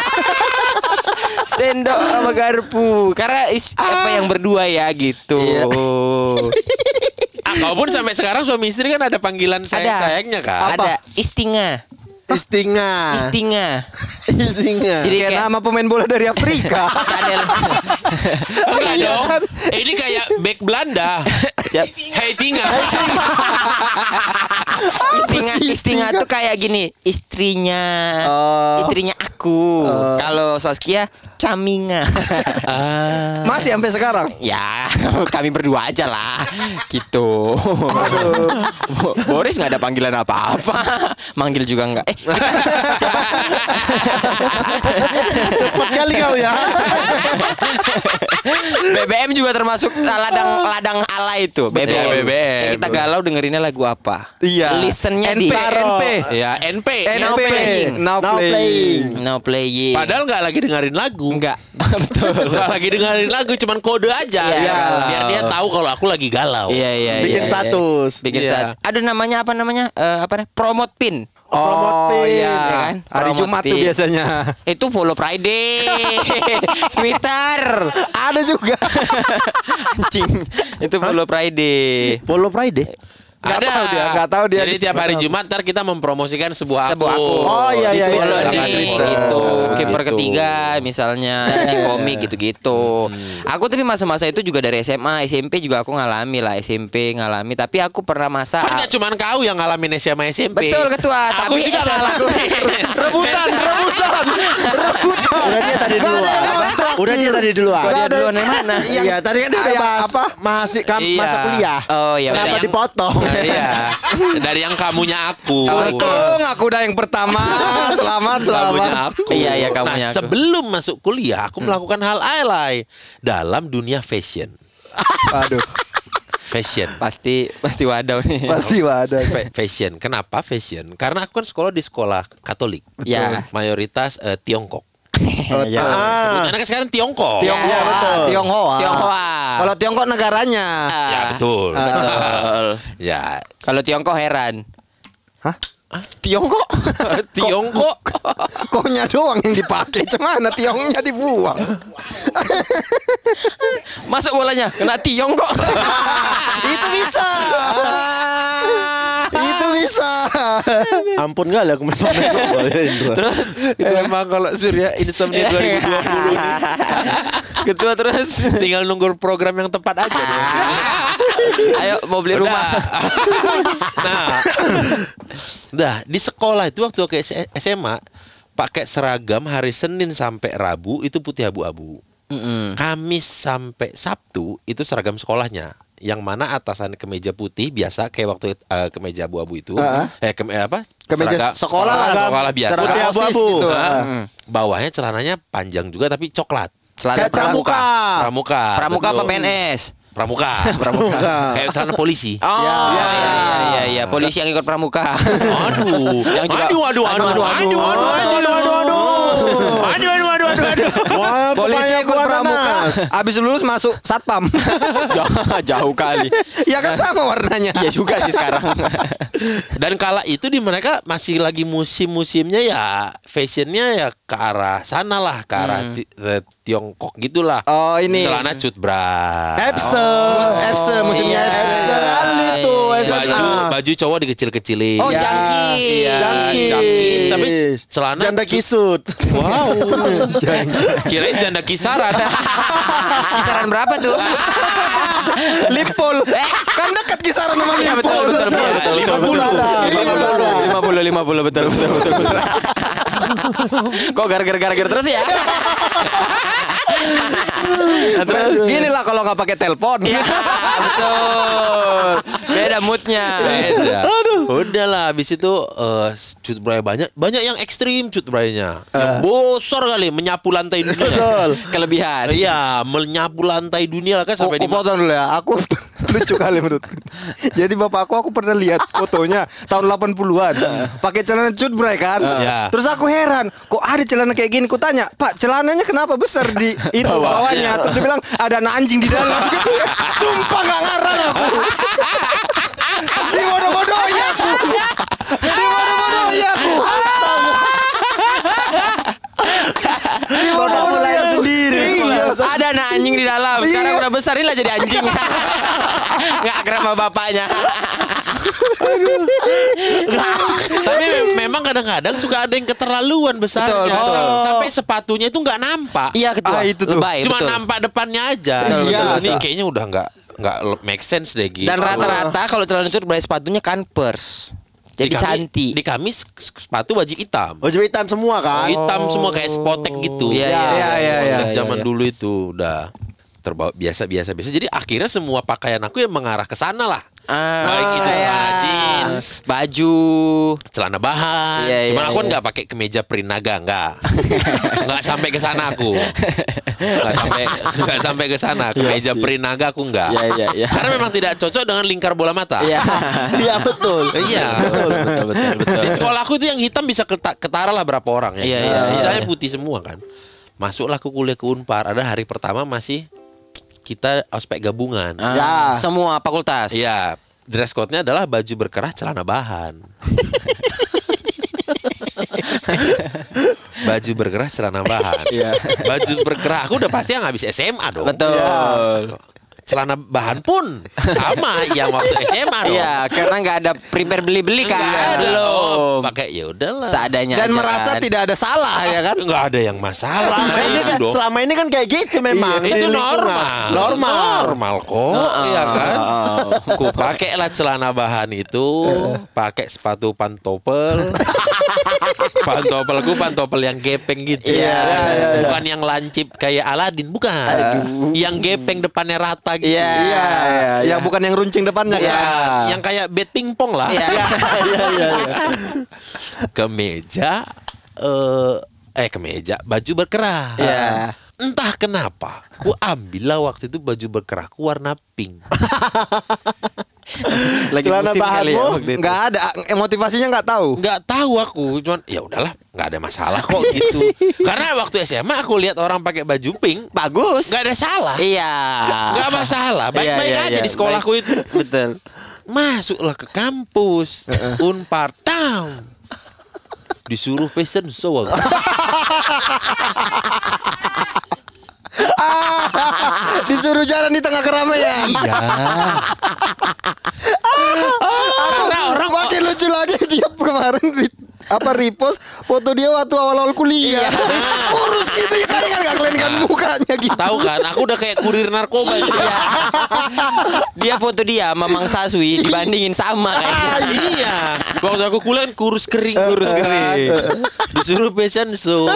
sendok sama garpu. Karena is, apa yang berdua ya gitu. Iya. Ah, kalaupun sampai sekarang suami istri kan ada panggilan sayang sayangnya kan. Ada istinga. Istinga. Istinga. Istinga. Jadi Kayak kayak nama pemain bola dari Afrika. cadel. Enggak dong. kan? Ini kayak back Belanda. Siap. Hey Tinga. Istinga, istinga tuh kayak gini, istrinya, Oh. istrinya aku. Kalau Saskia, Caminga. Ah. Masih sampai sekarang. ya, kami berdua aja lah, gitu. Bo- Boris nggak ada panggilan apa-apa, manggil juga nggak. Eh, Cepet kali kau ya. BBM juga termasuk ladang ladang ala itu. BBM. Iya, BBM. Kita galau dengerinnya lagu apa? Iya. Listennya di NP, NP. Ya NP. Now NP. playing. Now Now playing. playing. No playing. Padahal nggak lagi dengerin lagu. enggak. Betul. Nggak lagi dengerin lagu, cuman kode aja. Iya. Biar- Biar dia tahu kalau aku lagi galau. Iya iya. Bikin iya. status. Bikin Iya. status. Ada namanya apa namanya? Eh, apa namanya? Promote pin. Oh iya. ya kan? Hari Jumat tuh biasanya. Itu follow Friday. Twitter. Ada juga. Anjing. Itu follow Friday. Follow Friday. Nggak ada. tahu dia, nggak tahu dia. Jadi tiap hari Jumat ntar kita mempromosikan sebuah, Sebuah akun. Oh, iya, iya, Gitu, iya, kalau iya, di iya, iya. itu Oh, kiper gitu. ketiga misalnya di komik gitu-gitu. Aku tapi masa-masa itu juga dari SMA, SMP juga aku ngalami lah SMP ngalami. Tapi aku pernah masa Kan gak cuman kau yang ngalamin SMA SMP. Betul, Ketua. Aku Tapi juga rebutan, rebutan, rebutan. Udah dia tadi duluan. Udah dia tadi duluan. Dia duluan dari mana? Iya, tadi kan dia udah bahas apa? masih kam- Iya. masa kuliah. Oh, iya, Kenapa yang- dipotong? Nah, iya. Dari yang kamunya aku. Untung aku udah yang pertama. Selamat, Kamunya selamat. aku. Iya, iya, kamunya nah, aku. sebelum masuk kuliah, aku melakukan hal alay dalam dunia fashion. Aduh, Fashion. Pasti pasti wadaw nih. pasti ada. Fa- fashion. Kenapa fashion? Karena aku kan sekolah di sekolah Katolik. Ya. Mayoritas eh, Tiongkok. Iya. Ah. Sebutannya kan sekarang Tiongkok. Tionghoa, Iya, betul. Tionghoa. Tionghoa. Kalau Tiongkok negaranya. Ya betul. Betul. ya. Kalau Tiongkok heran. Hah? Tiongkok? Tiongkok. Koknya doang yang dipakai, cuman tiongnya dibuang. Masuk bolanya kena Tiongkok. Itu bisa. Bisa. Ampun kali aku memang Indra. Terus Emang kalau Surya Insomnia 2020 nih, ketua terus. tinggal nunggu program yang tepat aja deh. Ayo mau beli rumah. nah, dah di sekolah itu waktu ke SMA pakai seragam hari Senin sampai Rabu itu putih abu-abu. Mm-mm. Kamis sampai Sabtu itu seragam sekolahnya. Yang mana atasan kemeja putih biasa kayak waktu eh, kemeja abu-abu itu. Ah. Eh keme, apa? Kemeja Seragam- sekolah lah. sekolah biasa. Putih abu-abu. gitu. Ah. Bawahnya celananya panjang juga tapi coklat. Kayak pramuka. Pramuka. Pramuka apa. PNS? Pramuka. Pramuka. Kayak celana polisi. Oh, Ya. iya, iya, iya, iya. Polisi yang ikut pramuka. Aduh. Yang juga- aduh, aduh, aduh, aduh, aduh, aduh, aduh, aduh, aduh, aduh, aduh. Aduh, aduh, aduh, aduh, aduh. Polisi nanas. habis lulus masuk satpam. jauh, jauh kali. ya kan sama warnanya. Iya juga sih sekarang. Dan kala itu di mereka masih lagi musim-musimnya ya fashionnya ya ke arah sana lah, ke arah ti- eh, Tiongkok gitulah. Oh, ini. Celana cut bra. Epsel, Epsel musimnya Iya. Epsel kali tuh SMA. Baju baju cowok dikecil-kecilin. Oh, Ya. jangkis. Iya, Jangkis. jangkis. Tapi celana janda cut- kisut. Wow. Kirain janda kisaran. Kisaran berapa tuh? Lipul. kan dekat kisaran sama Iya Lipul. betul betul betul betul. Lima betul, puluh. betul. Lima puluh lima puluh betul betul betul. betul. Kok gara-gara gara-gara terus ya? Gini lah kalau nggak pakai telepon. Iya betul. Beda moodnya. Beda. Udah lah, habis itu eh cut bray banyak, banyak yang ekstrim cut braynya. Yang bosor kali menyapu lantai dunia. Betul. Kelebihan. Iya, menyapu lantai dunia lah kan sampai Aku di potong dulu ya. Aku lucu kali menurutku. Jadi bapakku aku pernah lihat fotonya tahun 80-an. Pakai celana cut bray kan. Ya. Terus aku heran, kok ada celana kayak gini? Ku tanya, "Pak, celananya kenapa besar di itu bawahnya?" Terus dia bilang, "Ada anak anjing di dalam." gitu. Sumpah gak ngarang aku. Dibodoh-bodohi aku. Dibodoh-bodohi aku. Dibodoh-bodohi aku sendiri. Iya. Ada anak anjing di dalam. Sekarang udah besar ini lah jadi anjing. Nggak akrab sama bapaknya. Tapi mem- memang kadang-kadang suka ada yang keterlaluan besarnya. Betul, betul. Sam- Sampai sepatunya itu nggak nampak. Iya ketua. Ah, itu tuh. Lebay, Cuma betul. nampak depannya aja. Betul, Iya. betul, Ini kayaknya udah nggak nggak make sense deh gitu. Dan rata-rata kalau celana cut berai sepatunya kan pers. Jadi Di kami- cantik. Di kami sepatu wajib hitam. Baju hitam semua kan? Hitam semua kayak spotek gitu. Iya, iya, iya, iya, Udah iya, Zaman iya. dulu itu udah terbawa biasa biasa biasa. Jadi akhirnya semua pakaian aku yang mengarah ke sana lah. Ah, Baik itu iya. celana jeans, baju. celana bahan. Iya, Cuman iya, aku kan iya. nggak pakai kemeja prinaga, nggak. nggak sampai ke sana aku. Nggak sampai nggak sampai ke sana. Kemeja prinaga aku nggak. Iya, iya, iya. Karena memang tidak cocok dengan lingkar bola mata. Iya. Iya betul. Iya, betul, betul, betul, betul. Di sekolah aku itu yang hitam bisa keta- ketara lah berapa orang ya. Iya, iya, iya. Sisanya putih semua kan. Masuklah aku kuliah ke Unpar. Ada hari pertama masih kita ospek gabungan. Ah, Ya. Semua fakultas. Iya, dress code-nya adalah baju berkerah celana bahan. baju berkerah celana bahan. Iya. Baju berkerah aku udah pasti yang habis SMA dong. Betul. Celana bahan pun sama yang waktu SMA dong. Iya, karena nggak ada prepare beli-beli kan. Ada. Belum. Oh, pakai ya udahlah. Seadanya Dan aja merasa kan. tidak ada salah ya kan? Nggak ada yang masalah. Selama ini Itu kan, dong. selama ini kan kayak gitu memang. Iya, itu normal. Normal. Normal kok, iya kan? Ku pakailah celana bahan itu, pakai sepatu pantopel. pantopelku pantopel yang gepeng gitu. Iya, iya, Bukan yang lancip kayak Aladin, bukan. Yang gepeng depannya rata gitu. Iya. Iya, ya bukan yang runcing depannya Ya, kan? yang kayak bet pingpong lah. Iya. Iya, iya, iya. Kemeja eh eh kemeja, baju berkerah. Iya. Entah kenapa, ku ambillah waktu itu baju berkerahku warna pink. Lagi Celana musim kali ya bahanmu waktu itu. Nggak ada, eh, motivasinya nggak tahu. nggak tahu aku cuman ya udahlah nggak ada masalah kok gitu karena waktu SMA aku lihat orang pakai baju pink Bagus. nggak ada salah Iya. nggak masalah baik-baik Iya, iya, aja iya. di sekolahku Baik. itu Betul. masuklah ke kampus unpar tam disuruh fashion show. Disuruh jalan di tengah keramaian. iya karena orang Makin lucu lagi dia kemarin di- apa repost foto dia waktu awal-awal kuliah. Kurus gitu ya tadi kan nggak kelihatan mukanya gitu. tahu kan aku udah kayak kurir narkoba Iya. dia foto dia Mamang Saswi dibandingin sama Ah, kayaknya. iya. Waktu aku kuliah kan kurus kering, kurus kering. Disuruh fashion show.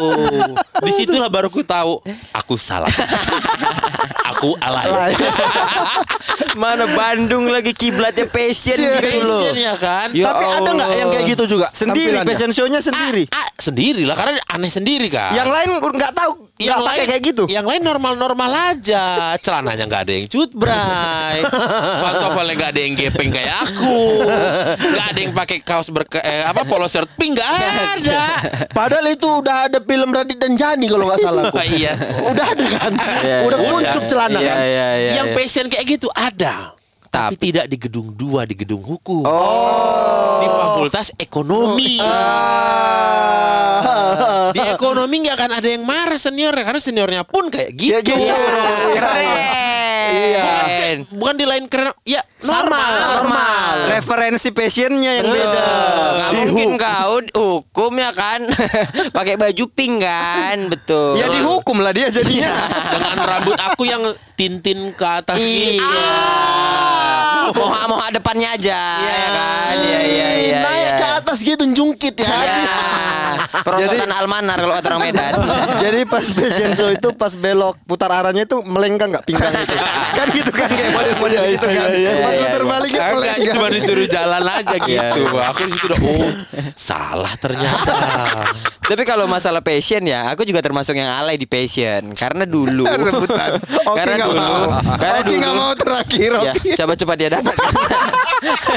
Di situlah baru ku tahu aku salah. Aku alay. Mana Bandung lagi kiblatnya passion Iya, gitu loh. Fashion ya kan? Ya Tapi ada nggak Allah. yang kayak gitu juga? Sendiri fashion show-nya sendiri. Ah, sendiri lah karena aneh sendiri kan. Yang lain nggak tahu, nggak pakai kayak gitu. Yang lain normal-normal aja. Celananya nggak ada yang cutbray. Pantoffelnya nggak ada yang gepeng kayak aku. Nggak ada yang pakai kaos berke eh, apa polo shirt pink nggak ada. Padahal itu udah ada film Radit dan Jani kalau nggak salah. aku. Oh, iya. Udah ada kan? Iya, udah iya. kuncup celana Iya, kan? iya, iya, yang iya. passion kayak gitu ada. Tapi, Tapi- tidak di gedung dua, di gedung hukum. Oh. Di fakultas ekonomi. Ah. Di ekonomi nggak akan ada yang marah seniornya karena seniornya pun kayak gitu. Ya, gitu. Iya, Iya. Bukan, kayak- bukan di lain keren. Ya Sama, normal. normal. Referensi passionnya yang Betul. beda. Nggak Di mungkin hukum. kau hukum ya kan pakai baju pink kan betul Ya dihukum lah dia jadinya. Dengan rambut aku yang tintin ke atas gitu. iya moha moha depannya aja ya kan iya iya iya Naik iya. ke atas gitu jungkit ya. Ya. perosotan almanar kalau kata orang Medan Jadi pas fashion show itu pas belok putar arahnya itu melengkang nggak pinggang itu. kan gitu kan kayak model-model itu kan. Pas iya, putar iya. baliknya Kagak, melengkang. cuma disuruh jalan aja gitu. Aku di situ udah oh salah ternyata. tapi kalau masalah passion ya aku juga termasuk yang alay di passion karena dulu Rebutan. Oke karena dulu mau. karena Oke dulu nggak mau terakhir. ya siapa cepat dia dapat kan?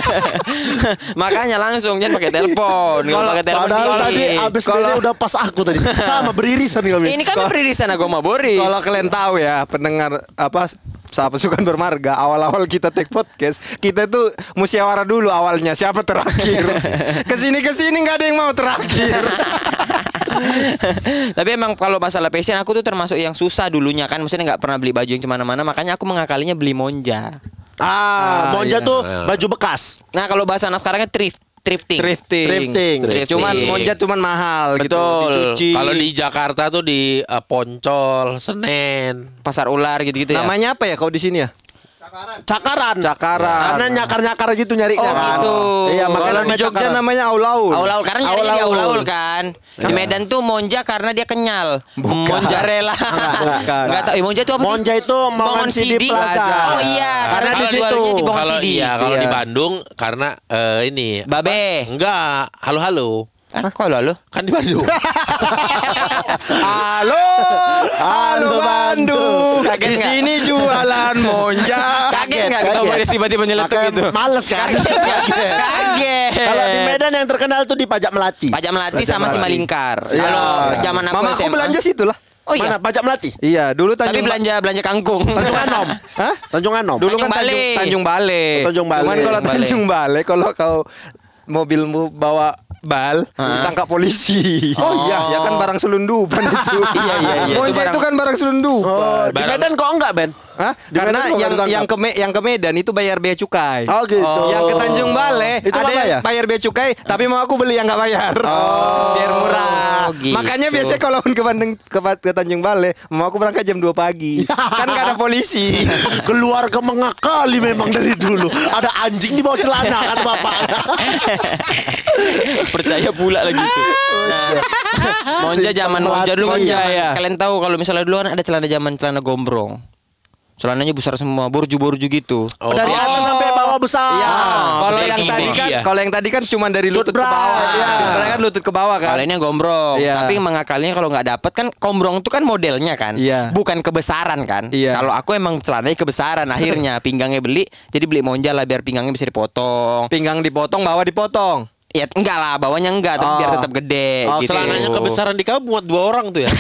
makanya langsung jangan pakai telepon kalau pakai telepon Padahal tadi abis beda udah pas aku tadi. Sama beririsan kami. ini kan beririsan aku sama Boris Kalau kalian tahu ya pendengar apa sahabat sukan bermarga awal-awal kita take podcast kita tuh musyawarah dulu awalnya siapa terakhir ke sini ke sini nggak ada yang mau terakhir Tapi emang kalau masalah passion aku tuh termasuk yang susah dulunya kan Maksudnya nggak pernah beli baju yang ke mana-mana Makanya aku mengakalinya beli monja Ah, Monja iya. tuh baju bekas. Nah kalau bahasa anak sekarangnya thrift Thrifting Thrifting. Thrifting. Thrifting. Cuman monja cuman mahal gitu. Betul. Dicuci. Kalau di Jakarta tuh di eh, Poncol, Senen. Pasar ular gitu-gitu ya namanya apa ya kalau di sini ya? Cakaran. Cakaran. Karena nyakar-nyakar gitu nyari Oh gitu Iya, makanya di Jogja cakaran. namanya aul-aul. Aul-aul karena nyari di Aul-aul. aul-aul kan. Di Medan tuh monja karena dia kenyal. Monjarela. Bukan. Enggak tahu. Eh, monja itu apa sih? Monja itu Mongan City Plaza. Oh iya, karena Karena di situ situ. di Sidi. iya, kalau Iya. di Bandung karena eh, ini Babe. enggak, halo-halo. Ah, kok lo lo? Kan di Bandung. Halo, halo Bandung. Kaget di nggak? sini jualan monja. Kaget enggak ketemu Boris tiba-tiba nyeletuk gitu? Males kan? Kaget nggak? Kaget. Kalau di Medan yang terkenal tuh di Pajak Melati. Pajak Melati Pajak sama Melati. Simalingkar. Iya. Kalau zaman aku Mama aku belanja situ lah. Oh iya. Mana Pajak Melati? Iya, dulu Tapi Tanjung belanja belanja kangkung. Tanjung Anom. Hah? Tanjung Anom. Dulu Tanjung kan Tanjung, Balai. Tanjung Balai. Oh, Tanjung Balai. Cuman kalau. Tanjung Balai kalau kau mobilmu bawa bal, ditangkap polisi. Oh iya, ya kan barang selundupan itu. Iya, iya, iya, itu Monja itu, barang- kan barang selundupan. Oh, di Medan kok enggak, Ben? Hah? Di Karena Medan yang yang ke? Me- yang ke Medan itu bayar bea cukai. Oh gitu. Yang ke Tanjung Balai Itu ada yang bayar? bayar bea cukai, tapi mau aku beli yang nggak bayar. Biar murah. gitu. Makanya biasanya kalau ke Bandung ke, ke Tanjung Balai, mau aku berangkat jam 2 pagi. kan nggak ada polisi. Keluarga mengakali memang dari dulu. Ada anjing di bawah celana kata bapak. Percaya pula lagi itu. Nah, Monja zaman Monja dulu kan Iya, iya. Kalian tahu kalau misalnya dulu kan ada celana zaman celana gombrong. Celananya besar semua, borju-borju gitu. Oh, dari oh. atas sampai bawah besar. Iya. kalau yang tadi kan, iya. kalau yang tadi kan cuma dari lutut ke bawah. iya. Cutbray kan lutut ke bawah kan. Kalau ini gombrong, Iya. tapi mengakalinya kalau nggak dapet kan gombrong itu kan modelnya kan, Iya. bukan kebesaran kan. Iya. Kalau aku emang celananya kebesaran, akhirnya pinggangnya beli, jadi beli monja lah biar pinggangnya bisa dipotong. Pinggang dipotong, bawah dipotong. Ya enggak lah, bawahnya enggak, tapi Oh. biar tetap gede. Oh, gitu. Celananya kebesaran di kamu muat dua orang tuh ya.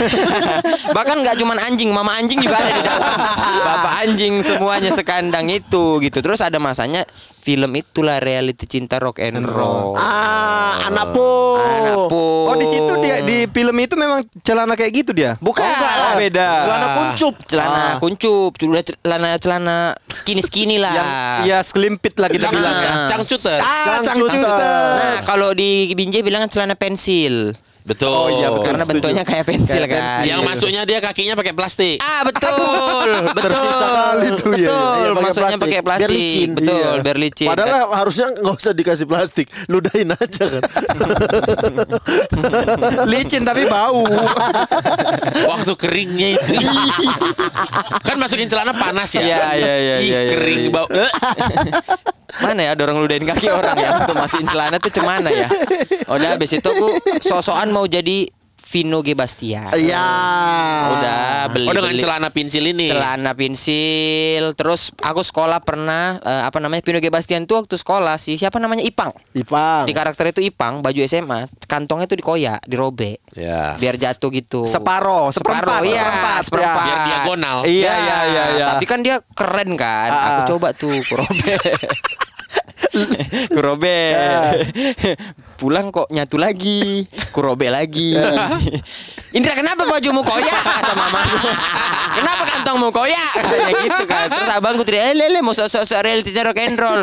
Bahkan nggak cuman anjing, mama anjing juga ada di dalam. Bapak anjing semuanya sekandang itu gitu. Terus ada masanya film itulah reality cinta rock and roll. Ah, anak po. Anak pun. Oh, di situ dia di film itu memang celana kayak gitu dia. Bukan. Oh, enggak lah, beda. Celana kuncup. celana Ah. kuncup, celana celana celana skinny skinny lah. Yang ya selimpit lah kita Cang- bilang ya. Cangcuter. Ah, Cangcuter. cangcuter. Nah, kalau di Binjai bilang celana pensil. Betul. Oh, iya, betul. Karena setuju. bentuknya kayak pensil Kayak kan. pensil. Yang masuknya dia kakinya pakai plastik. Ah betul, betul. Tersisa kali tuh, ya. Betul, Iya, pakai masuknya plastik. pakai plastik. Biar licin. Betul, Iya. biar licin. Padahal harusnya nggak usah dikasih plastik, ludahin aja kan. Licin tapi bau. Waktu keringnya itu. kan masukin celana panas ya. Iya, iya, iya, Ih, iya, iya, kering iya. bau. Eh. Mana ya ada orang ludahin kaki orang ya untuk masukin celana tuh cemana ya. Udah habis itu aku sosokan mau jadi Vino G Bastian. Iya. Udah beli Oh dengan beli. celana pensil ini. celana pensil terus aku sekolah pernah eh, apa namanya Pino G Bastian tuh waktu sekolah sih siapa namanya Ipang Ipang. di karakter itu Ipang baju SMA kantongnya tuh dikoyak dirobek Ya. biar jatuh gitu Separo, seperempat, iya seperempat, seperempat Biar diagonal. Iya, iya, iya, iya. tapi kan dia keren kan Ah, aku ah. coba tuh kurobek kurobek pulang kok nyatu lagi kurobek lagi. Indra kenapa bajumu koyak? Kata mamaku. Kenapa kantongmu koyak? Katanya gitu kan. Terus abangku teriak eh lele mau sok sok reality rock and roll.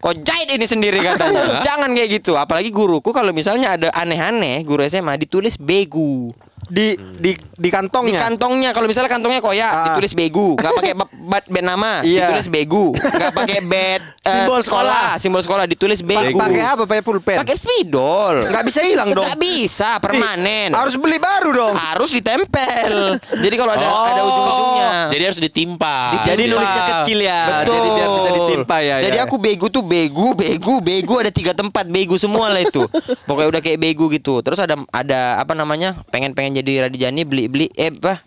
Kok jahit ini sendiri katanya. Jangan kayak gitu. Apalagi guruku kalau misalnya ada aneh-aneh guru SMA ditulis begu Di di di di kantongnya. kantongnya kalau misalnya kantongnya koyak Ah. ditulis begu nggak pakai ba- ba- bed nama Iya. ditulis begu nggak pakai bed eh, Simbol sekolah. simbol sekolah ditulis begu Pakai apa? Pakai pulpen. pakai spidol Nggak bisa hilang dong. nggak bisa permanen Harus beli baru dong. harus ditempel jadi kalau ada Oh. ada ujung-ujungnya Jadi harus ditimpa. Ditimpa. Jadi nulisnya kecil ya. Betul. Jadi biar bisa ditimpa ya. Jadi ya. aku begu tuh begu, begu, begu ada tiga tempat begu semua lah itu. Pokoknya udah kayak begu gitu. Terus ada ada apa namanya? Pengen-pengen jadi Radijani beli-beli eh apa?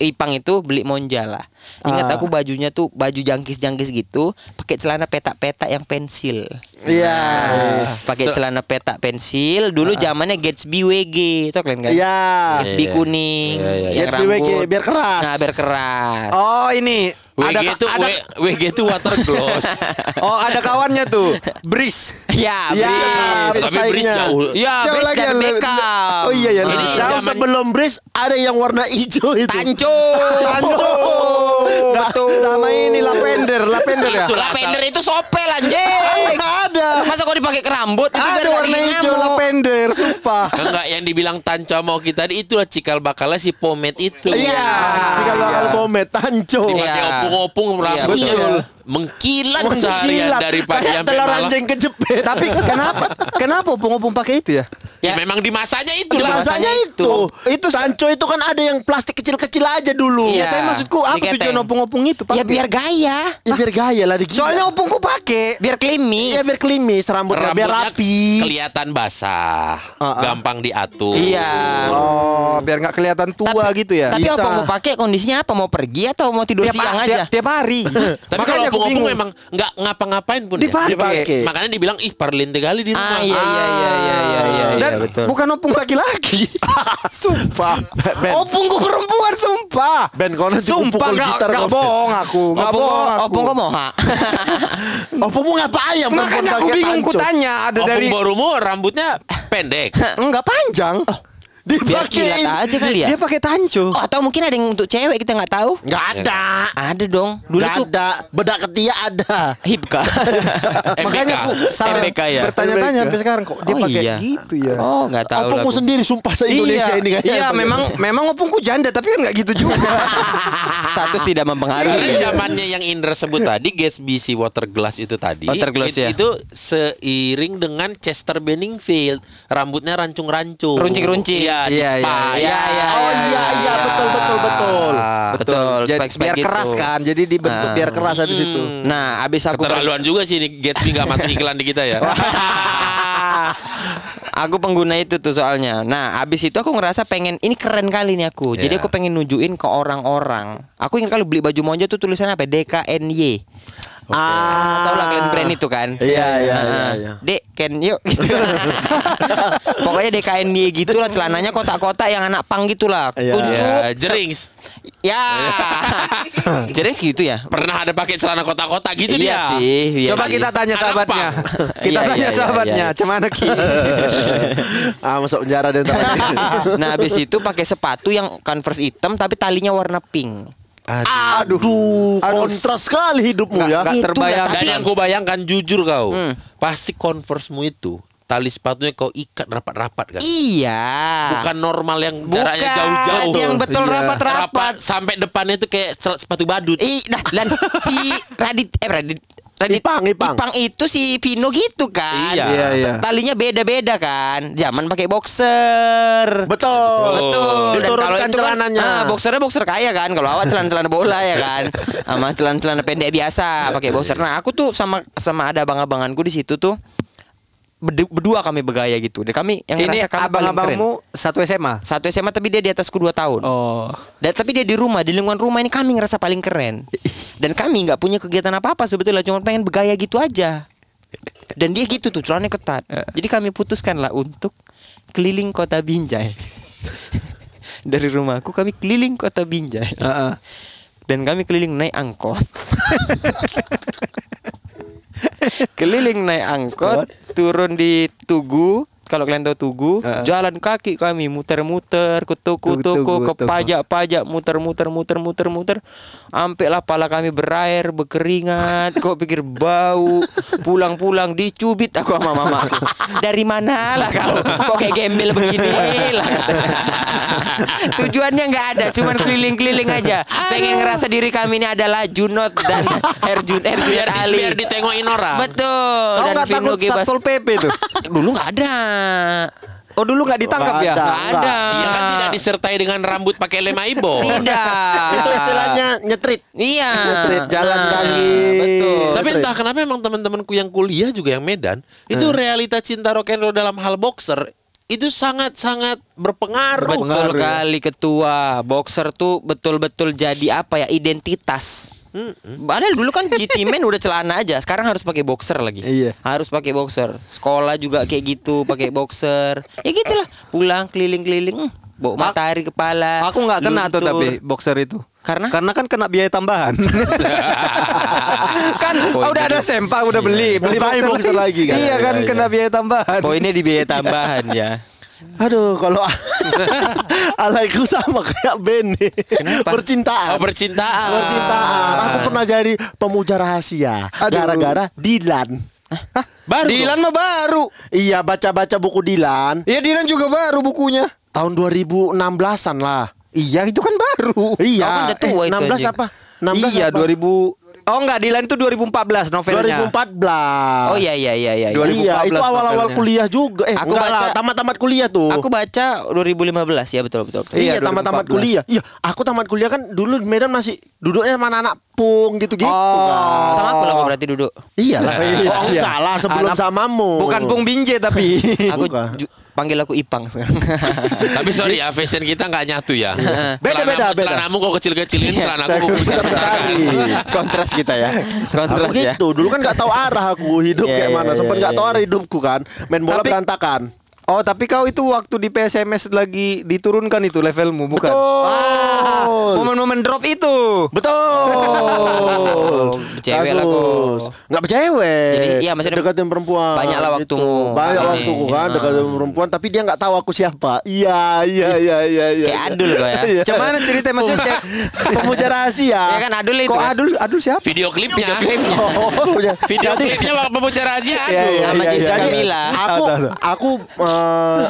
Ipang itu beli monja lah. Ingat Ah. aku bajunya tuh baju jangkis-jangkis gitu, pakai celana petak-petak yang pensil. Iya. Pakai celana petak pensil. Dulu zamannya Gatsby WG, itu kalian kan? Iya. Gatsby Iya. kuning, Iya, iya, yang Gatsby WG, rambut. biar keras. Nah, biar keras. Oh, ini WG ada itu ada W- WG itu water gloss. Oh, ada kawannya tuh. Bris. Ya, Ya, Bris. Tapi Bris pesaingnya. jauh. Ya, Jauh Bris lagi lebih- Beckham. Oh iya ya. Ini Jauh zaman- sebelum Bris ada yang warna hijau itu. Tanco. Tanco. Betul. Sama ini lavender, lavender ya. Itu Lavender itu sopel anjing. ada. Masa kau dipakai ke rambut itu Ada warna hijau lavender, sumpah. Enggak yang dibilang tanco mau kita tadi itulah cikal bakalnya si pomade itu. Iya. Jika bakal pomade tanco. Dipakai Iya. opung-opung Iya, rambutnya betul. Mengkilan Mengkilat. seharian dari pagi Kayak sampai telur malam. anjing kejepit. Tapi kenapa? Kenapa opung-opung pakai itu ya? Ya, memang di masanya itu Di masanya itu. Itu tanco itu kan ada yang plastik kecil-kecil aja dulu. Iya. Tapi maksudku apa Diketeng. tujuan opung-opung itu? Ya pakai? biar gaya. Ya biar gaya lah dikit. Soalnya opungku pakai. Biar klimis. ya biar klimis rambutnya, biar Rambutnya rapi. kelihatan basah, gampang diatur. Iya. Oh, biar nggak kelihatan tua gitu ya. Tapi Bisa. apa mau pakai kondisinya apa? Mau pergi atau mau tidur tiap, siang tiap, aja? tiap hari. Tapi Makanya opung-opung memang nggak ngapa-ngapain pun Dipakai. ya. Dipakai. Makanya dibilang ih parlin kali di rumah. Ah iya iya iya iya iya iya, Dan iya betul. bukan opung laki-laki. sumpah. Ben. Opungku perempuan, sumpah. Ben kau nanti Sumpah nggak gitar nggak kau. bohong aku, nggak Opung bohong aku. opung kok moha. Opungmu ngapa ayam? Makanya aku bingung ku tanya ada Opung dari barumu rambutnya Pendek. Enggak panjang. Biar kilat aja kali ya. Dia pakai tanco. Oh, atau mungkin ada yang untuk cewek kita nggak tahu. Nggak ada. Ada dong. Dulu Nggak ada. Bedak ketiak ada. Hipka. Makanya aku sama MBK ya? bertanya-tanya sampai sekarang kok dia Oh, pakai iya. gitu ya. Oh, nggak tahu. lah Opungku aku. sendiri sumpah se-Indonesia iya, ini kayaknya. Iya, memang memang opungku janda tapi kan nggak gitu juga. Status tidak mempengaruhi. zamannya yang Indra sebut tadi Gatsby si water glass itu tadi Water glass, it- ya. itu seiring dengan Chester Benningfield rambutnya rancung-rancung Runcing-runcing. Iya, di Iya, spa, iya, ya. iya, Oh iya iya betul betul betul. Ah, Betul, Jadi spek-spek biar gitu. keras kan. Jadi dibentuk Ah. biar keras habis itu. Nah, abis aku Keterlaluan juga sih ini Gatsby nggak masuk iklan di kita ya. aku pengguna itu tuh soalnya. Nah, abis itu aku ngerasa pengen ini keren kali nih aku. Jadi Ya. aku pengen nunjukin ke orang-orang. Aku ingin kali beli baju monja tuh tulisannya apa? DKNY. Ah. Tahu lah kalian brand itu kan? Iya, iya, Nah, iya, iya. Dek, Ken yuk gitu. Pokoknya DKNY gitu lah celananya kotak-kotak yang anak pang gitu lah. Iya. Kuncup. Ya, jerings. Ya. Jadi segitu ya. Pernah ada pakai celana kotak-kotak gitu iya dia. sih. iya Coba sih. kita tanya sahabatnya. Kita Iya, tanya iya, iya, sahabatnya, iya. cuman Ki. ah masuk penjara dia. Nah, habis itu pakai sepatu yang Converse hitam tapi talinya warna pink. Aduh, kontras sekali hidupmu ya. Nggak Itu terbayang. Dan yang gue bayangkan jujur kau, Hmm. pasti converse-mu itu tali sepatunya kau ikat rapat-rapat kan? Iya. Bukan normal yang jaraknya jauh-jauh. yang betul Iya. rapat-rapat. rapat sampai depannya itu kayak sepatu badut. Ih, nah, lan si Radit eh Radit Radit Ipang, Ipang. itu si Vino gitu kan. Iya. Iya, iya. Talinya beda-beda kan. Zaman pakai boxer. Betul. Betul. Dan Diturunkan kalau itu kan, celananya. ah, boxernya boxer kaya kan. Kalau awak celana-celana bola ya kan. Sama celana-celana pendek biasa pakai boxer. Nah, aku tuh sama sama ada abang-abanganku di situ tuh berdua kami bergaya gitu. Dan kami yang Ini abang-abangmu satu SMA. Satu SMA tapi dia di atasku 2 tahun. Oh. Dan tapi dia di rumah, di lingkungan rumah ini kami ngerasa paling keren. Dan kami nggak punya kegiatan apa-apa sebetulnya, cuma pengen bergaya gitu aja. Dan dia gitu tuh, celananya ketat. Jadi kami putuskan lah untuk keliling kota Binjai. Dari rumahku kami keliling kota Binjai. Heeh. Dan kami keliling naik angkot. keliling naik angkot, turun di Tugu. Kalau kalian tahu Tugu, Heeh. jalan kaki kami muter-muter ke toko-toko, ke pajak-pajak, muter-muter, muter-muter, muter. Sampai lah pala kami berair, berkeringat. Kok pikir bau. Pulang-pulang dicubit aku sama mama. Dari mana lah kau? Kok kayak gembel begini lah. Tujuannya nggak ada, cuman keliling-keliling aja. Pengen ngerasa diri kami ini adalah Junot dan Erjun Erjun biar, Ali. biar ditengokin orang. Betul. Kau nggak Vino takut satpol pp tuh? Dulu nggak ada. Oh dulu nggak ditangkap Nggak ya? ada. Nggak ada. Iya kan tidak disertai dengan rambut pakai lem aibon. Tidak. Itu istilahnya nyetrit. Iya. Nyetrit, jalan Nah, kaki. Betul. Tapi Betul. entah kenapa emang teman-temanku yang kuliah juga yang Medan itu realita cinta rock and roll dalam hal boxer itu sangat-sangat berpengaruh. Betul ya. kali ketua. Boxer tuh betul-betul jadi apa ya identitas. Padahal dulu kan GT Man udah celana aja, sekarang harus pakai boxer lagi. Iya. Harus pakai boxer. Sekolah juga kayak gitu, pakai boxer. Ya gitulah. Pulang keliling-keliling, hmm, bawa matahari kepala. Aku nggak kena tuh tapi boxer itu. Karena? Karena kan kena biaya tambahan. kan Poinnya udah ada sempak udah beli, beli Buy boxer lagi kan? Iya kan Iya, kena iya. biaya tambahan. Poinnya di biaya tambahan ya. Aduh, kalau alaiku sama kayak Benny. Kenapa? Percintaan. Oh, percintaan. Percintaan. Aku pernah jadi pemuja rahasia. Gara-gara Dilan. Hah? Baru Dilan mah baru. Iya, baca-baca buku Dilan. Iya Dilan juga baru bukunya. Tahun 2016-an lah. Iya itu kan baru. Iya. Kau kan udah tua eh, itu, 16 anjing. apa? 16 iya apa? 2000 Oh enggak Dilan itu 2014 novelnya. 2014. Oh iya iya iya iya. iya. 2014 Iya, itu awal-awal kuliah juga. Eh, Aku enggak baca- tamat-tamat kuliah tuh. Aku baca 2015 ya betul betul. betul. Iya, Iya, tamat-tamat 2014. kuliah. Iya, aku tamat kuliah kan dulu di Medan masih duduknya sama anak-anak pung gitu-gitu Oh. kan. Sama aku lah berarti duduk. Iya lah. Iya. Oh, enggak lah sebelum Anak- samamu. Bukan Pung Binje tapi. Aku panggil aku Ipang sekarang. Tapi sorry ya, fashion kita nggak nyatu ya. Beda, beda, Celanamu- beda. Celanamu kok kecil-kecilin, celanaku Saya kok besar besar-besarin. Kontras kita ya. Aku Kontras ya. gitu, dulu kan nggak tahu arah aku hidup Iya, kayak iya, mana. iya, Sempet nggak iya. tahu arah hidupku kan. Main bola Tapi- berantakan. Oh tapi kau itu waktu di PSMS lagi diturunkan itu levelmu bukan? Betul. Ah, Momen-momen mendrop itu. Betul. Cewek lah, Kasus. kok. Nggak bercewek. Jadi, iya, maksudnya deketin perempuan. banyak lah waktumu. Banyak Ini. waktuku kan Ah. deketin perempuan tapi dia nggak tahu aku siapa. Iya, iya, iya, iya, iya. Kayak Adul kok ya. Iya. Cuman cerita maksudnya cewek. pemuja rahasia. Ya kan Adul itu. Kok kan? Adul Adul siapa? Video klipnya. Oh, pemuja. Video Jadi- klipnya waktu pemuja rahasia Iya, aduh. iya, Sama iya, Jessica iya. Mila. Aku aku eh,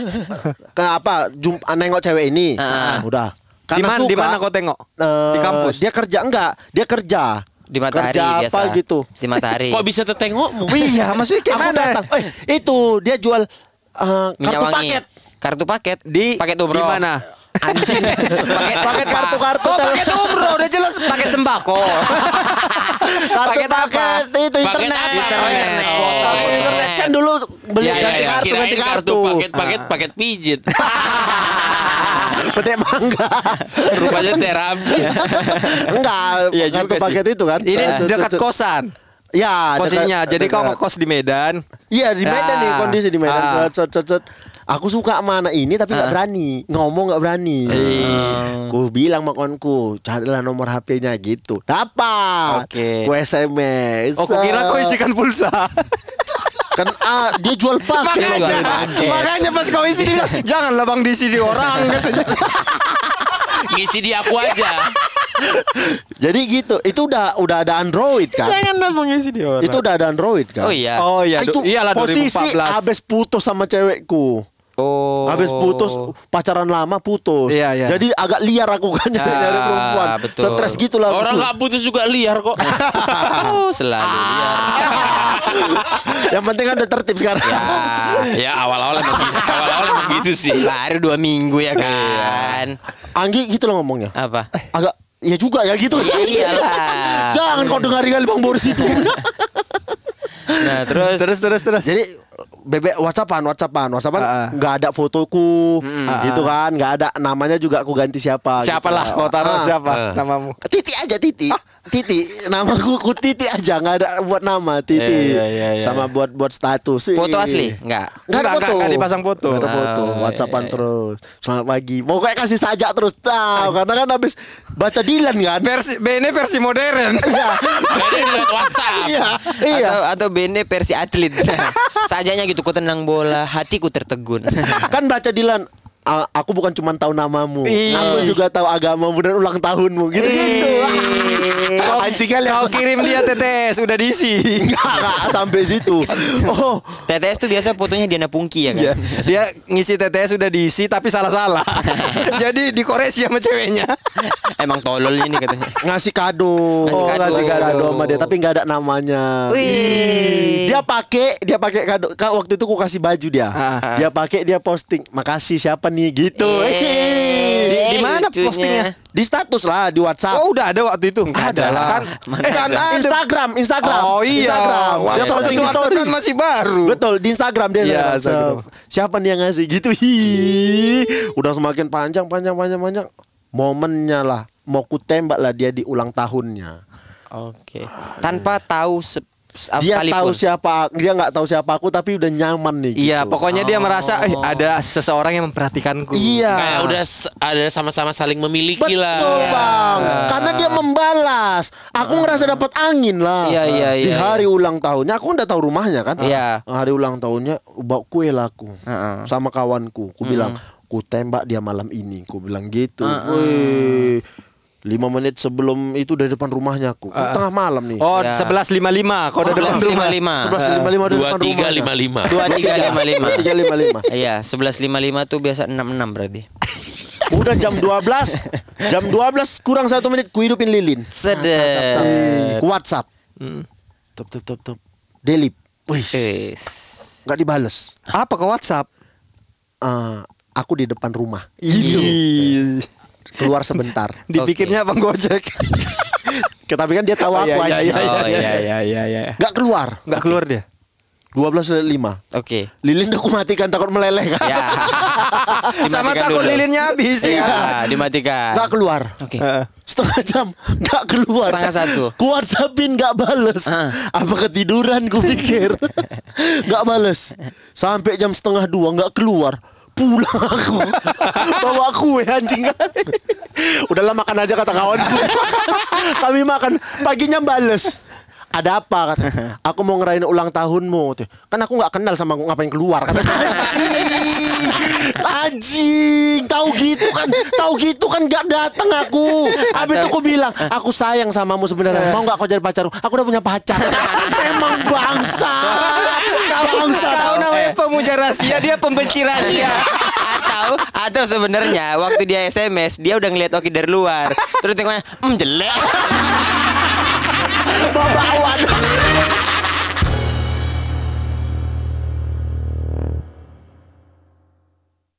ke apa jumpa nengok cewek ini. Ah. Udah. Di Karena mana di mana kau tengok? eh, Di kampus. Dia kerja enggak? Dia kerja. Di matahari kerja biasa. apa gitu. Di matahari. Kok bisa tertengokmu? Iya, maksudnya kayak Aku mana? datang. Eh, itu dia jual eh, Minyak kartu wangi. paket. Kartu paket Di paket umroh. Di mana? Anjing. Paket paket kartu-kartu. Oh, paket umroh, udah jelas paket sembako. kartu paket apa? itu internet. Internet. Oh. internet kan dulu beli Ya, ya, ganti ya. kartu ganti kartu. paket paket paket pijit. Petik mangga. Rupanya terapi. Enggak, Iya kartu paket itu kan. Ini dekat kosan. Ya, Posisinya. Jadi kau ngekos di Medan. Iya di Medan nih Ah. kondisi di Medan. Cet, cet, cet. Aku suka sama anak ini tapi nggak Ah. berani ngomong nggak berani. Iya. Ku bilang sama kawanku carilah nomor HP-nya gitu. Dapat. Oke. Ku SMS. Oh, kira kau isikan pulsa. kan ah, dia jual paket. Jual makanya, makanya pas kau isi dia bilang, janganlah bang diisi di orang katanya. Ngisi di aku aja. Jadi gitu. Itu udah udah ada Android kan? Janganlah bang isi di orang. Itu udah ada Android kan? Oh iya. Oh iya, itu iyalah posisi 2014. habis putus sama cewekku. Oh. Habis putus pacaran lama putus. Iya, iya. Jadi agak liar aku kan nyari nyari perempuan. betul. Stres gitu lah. Orang nggak putus juga liar kok. Oh, selalu liar. Yang penting kan udah tertib sekarang. ya awal-awal emang gitu. Awal-awal emang gitu sih. Baru dua minggu ya kan. Anggi gitu loh ngomongnya. Apa? Agak ya juga ya gitu. Iya iyalah. Jangan kau dengar kali Bang Boris itu. Nah terus terus terus terus. Jadi bebek WhatsAppan, WhatsAppan, WhatsAppan Ah. nggak ada fotoku, gitu kan, nggak ada namanya juga aku ganti siapa. Siapalah gitu. kau taruh Ah. siapa namamu? Titi aja Titi, Titi, namaku ku Titi aja, nggak ada buat nama Titi, Iya, iya, iya, sama buat buat status. foto asli? Enggak. Nggak ada Nggak, foto, nggak, nggak dipasang foto. Nggak ada foto, Oh, WhatsAppan iya, iya. terus. Selamat pagi, pokoknya kasih sajak terus, tahu karena kan habis baca Dilan kan. Versi ini versi modern. Iya, Jadi lewat WhatsApp. Iya, iya. Atau atau bene versi atlet. Sajanya gitu ku tenang bola, hatiku tertegun. kan baca Dilan "A- aku bukan cuma tahu namamu Ih. aku juga tahu agamamu dan ulang tahunmu gitu gitu Kau, anjing kali kau kirim dia TTS udah diisi. Enggak, enggak sampai situ. Oh, TTS tuh biasa fotonya Diana Pungki ya kan? Iya, dia ngisi TTS udah diisi tapi salah-salah. Jadi dikoreksi sama ceweknya. Emang tolol ini katanya. ngasih kado. Ngasih Oh, kado. ngasih kado sama dia tapi nggak ada namanya. Wih. Dia pakai, dia pakai kado. Waktu itu aku kasih baju dia. Ah. Dia pakai, dia posting. Makasih siapa nih gitu. Eh, Di- di mana lucunya. postingnya? Di status lah di WhatsApp. Oh udah ada waktu itu. Nggak ada lah. Kan, Mana eh, kan ada? ada. Instagram, Instagram. Oh iya. Instagram. Dia WhatsApp, di WhatsApp story. kan masih baru. Betul di Instagram dia Iya, saya Instagram. Siapa nih yang ngasih gitu? Hi, udah semakin panjang, panjang, panjang, panjang. Momennya lah, mau ku tembak lah dia di ulang tahunnya. Oke. Tanpa tahu Dia sekalipun. tahu siapa, dia nggak tahu siapa aku tapi udah nyaman nih. Iya, gitu. pokoknya dia merasa eh ada seseorang yang memperhatikanku. Iya. Kayak udah ada sama-sama saling memiliki Betul lah. bang, karena dia membalas. Aku ngerasa dapat angin lah. Iya, iya, Di iya, hari ulang tahunnya, aku udah tahu rumahnya kan. Iya. Hari ulang tahunnya bawa kue lah aku Heeh. sama kawanku. Ku bilang, ku tembak dia malam ini. Ku bilang gitu. Wih, lima menit sebelum itu dari depan rumahnya aku. Kan tengah malam nih. Oh, Ya. 11.55 kalau udah depan rumah. 11.55. Sebelas lima lima Dua tiga rumahnya. lima lima. 2355. Tiga lima lima. Iya, 1155 tuh biasa 66 berarti. Udah jam 12 Jam 12 kurang satu menit ku hidupin lilin Sedep. Ku WhatsApp Tup tup tup tup Delete Wih Wis. Nggak dibales Apa ke WhatsApp? Eh, Aku di depan rumah Ih. Keluar sebentar Dipikirnya Bang Gojek. Tapi kan dia tahu aku iya, aja iya, Oh, iya, iya. iya, iya, iya. Keluar Enggak keluar dia. 12 lima Oke. Lilin aku matikan takut meleleh kan Ya. Sama takut dulu. lilinnya habis Iya, ya. dimatikan. Nggak keluar Oke. Setengah jam Nggak keluar Setengah satu. Ku whatsappin nggak bales Ah. Apa ketiduran ku pikir Nggak bales Sampai jam setengah dua nggak keluar pulang. Aku bawa kue anjing. Udahlah makan aja kata kawanku kami makan paginya bales ada apa? Kata aku mau ngerayain ulang tahunmu. Kan aku nggak kenal sama ngapain keluar kata anjing tahu gitu kan tahu gitu kan nggak datang aku. Habis itu aku bilang aku sayang samamu sebenarnya. Mau nggak kau jadi pacar? Aku udah punya pacar. Emang bangsa bangsa Kau namanya pemuja rahasia, dia pembenci rahasia. atau atau sebenarnya waktu dia SMS dia udah ngeliat Oki dari luar. Terus tengoknya, hmm jelek. Bawa awan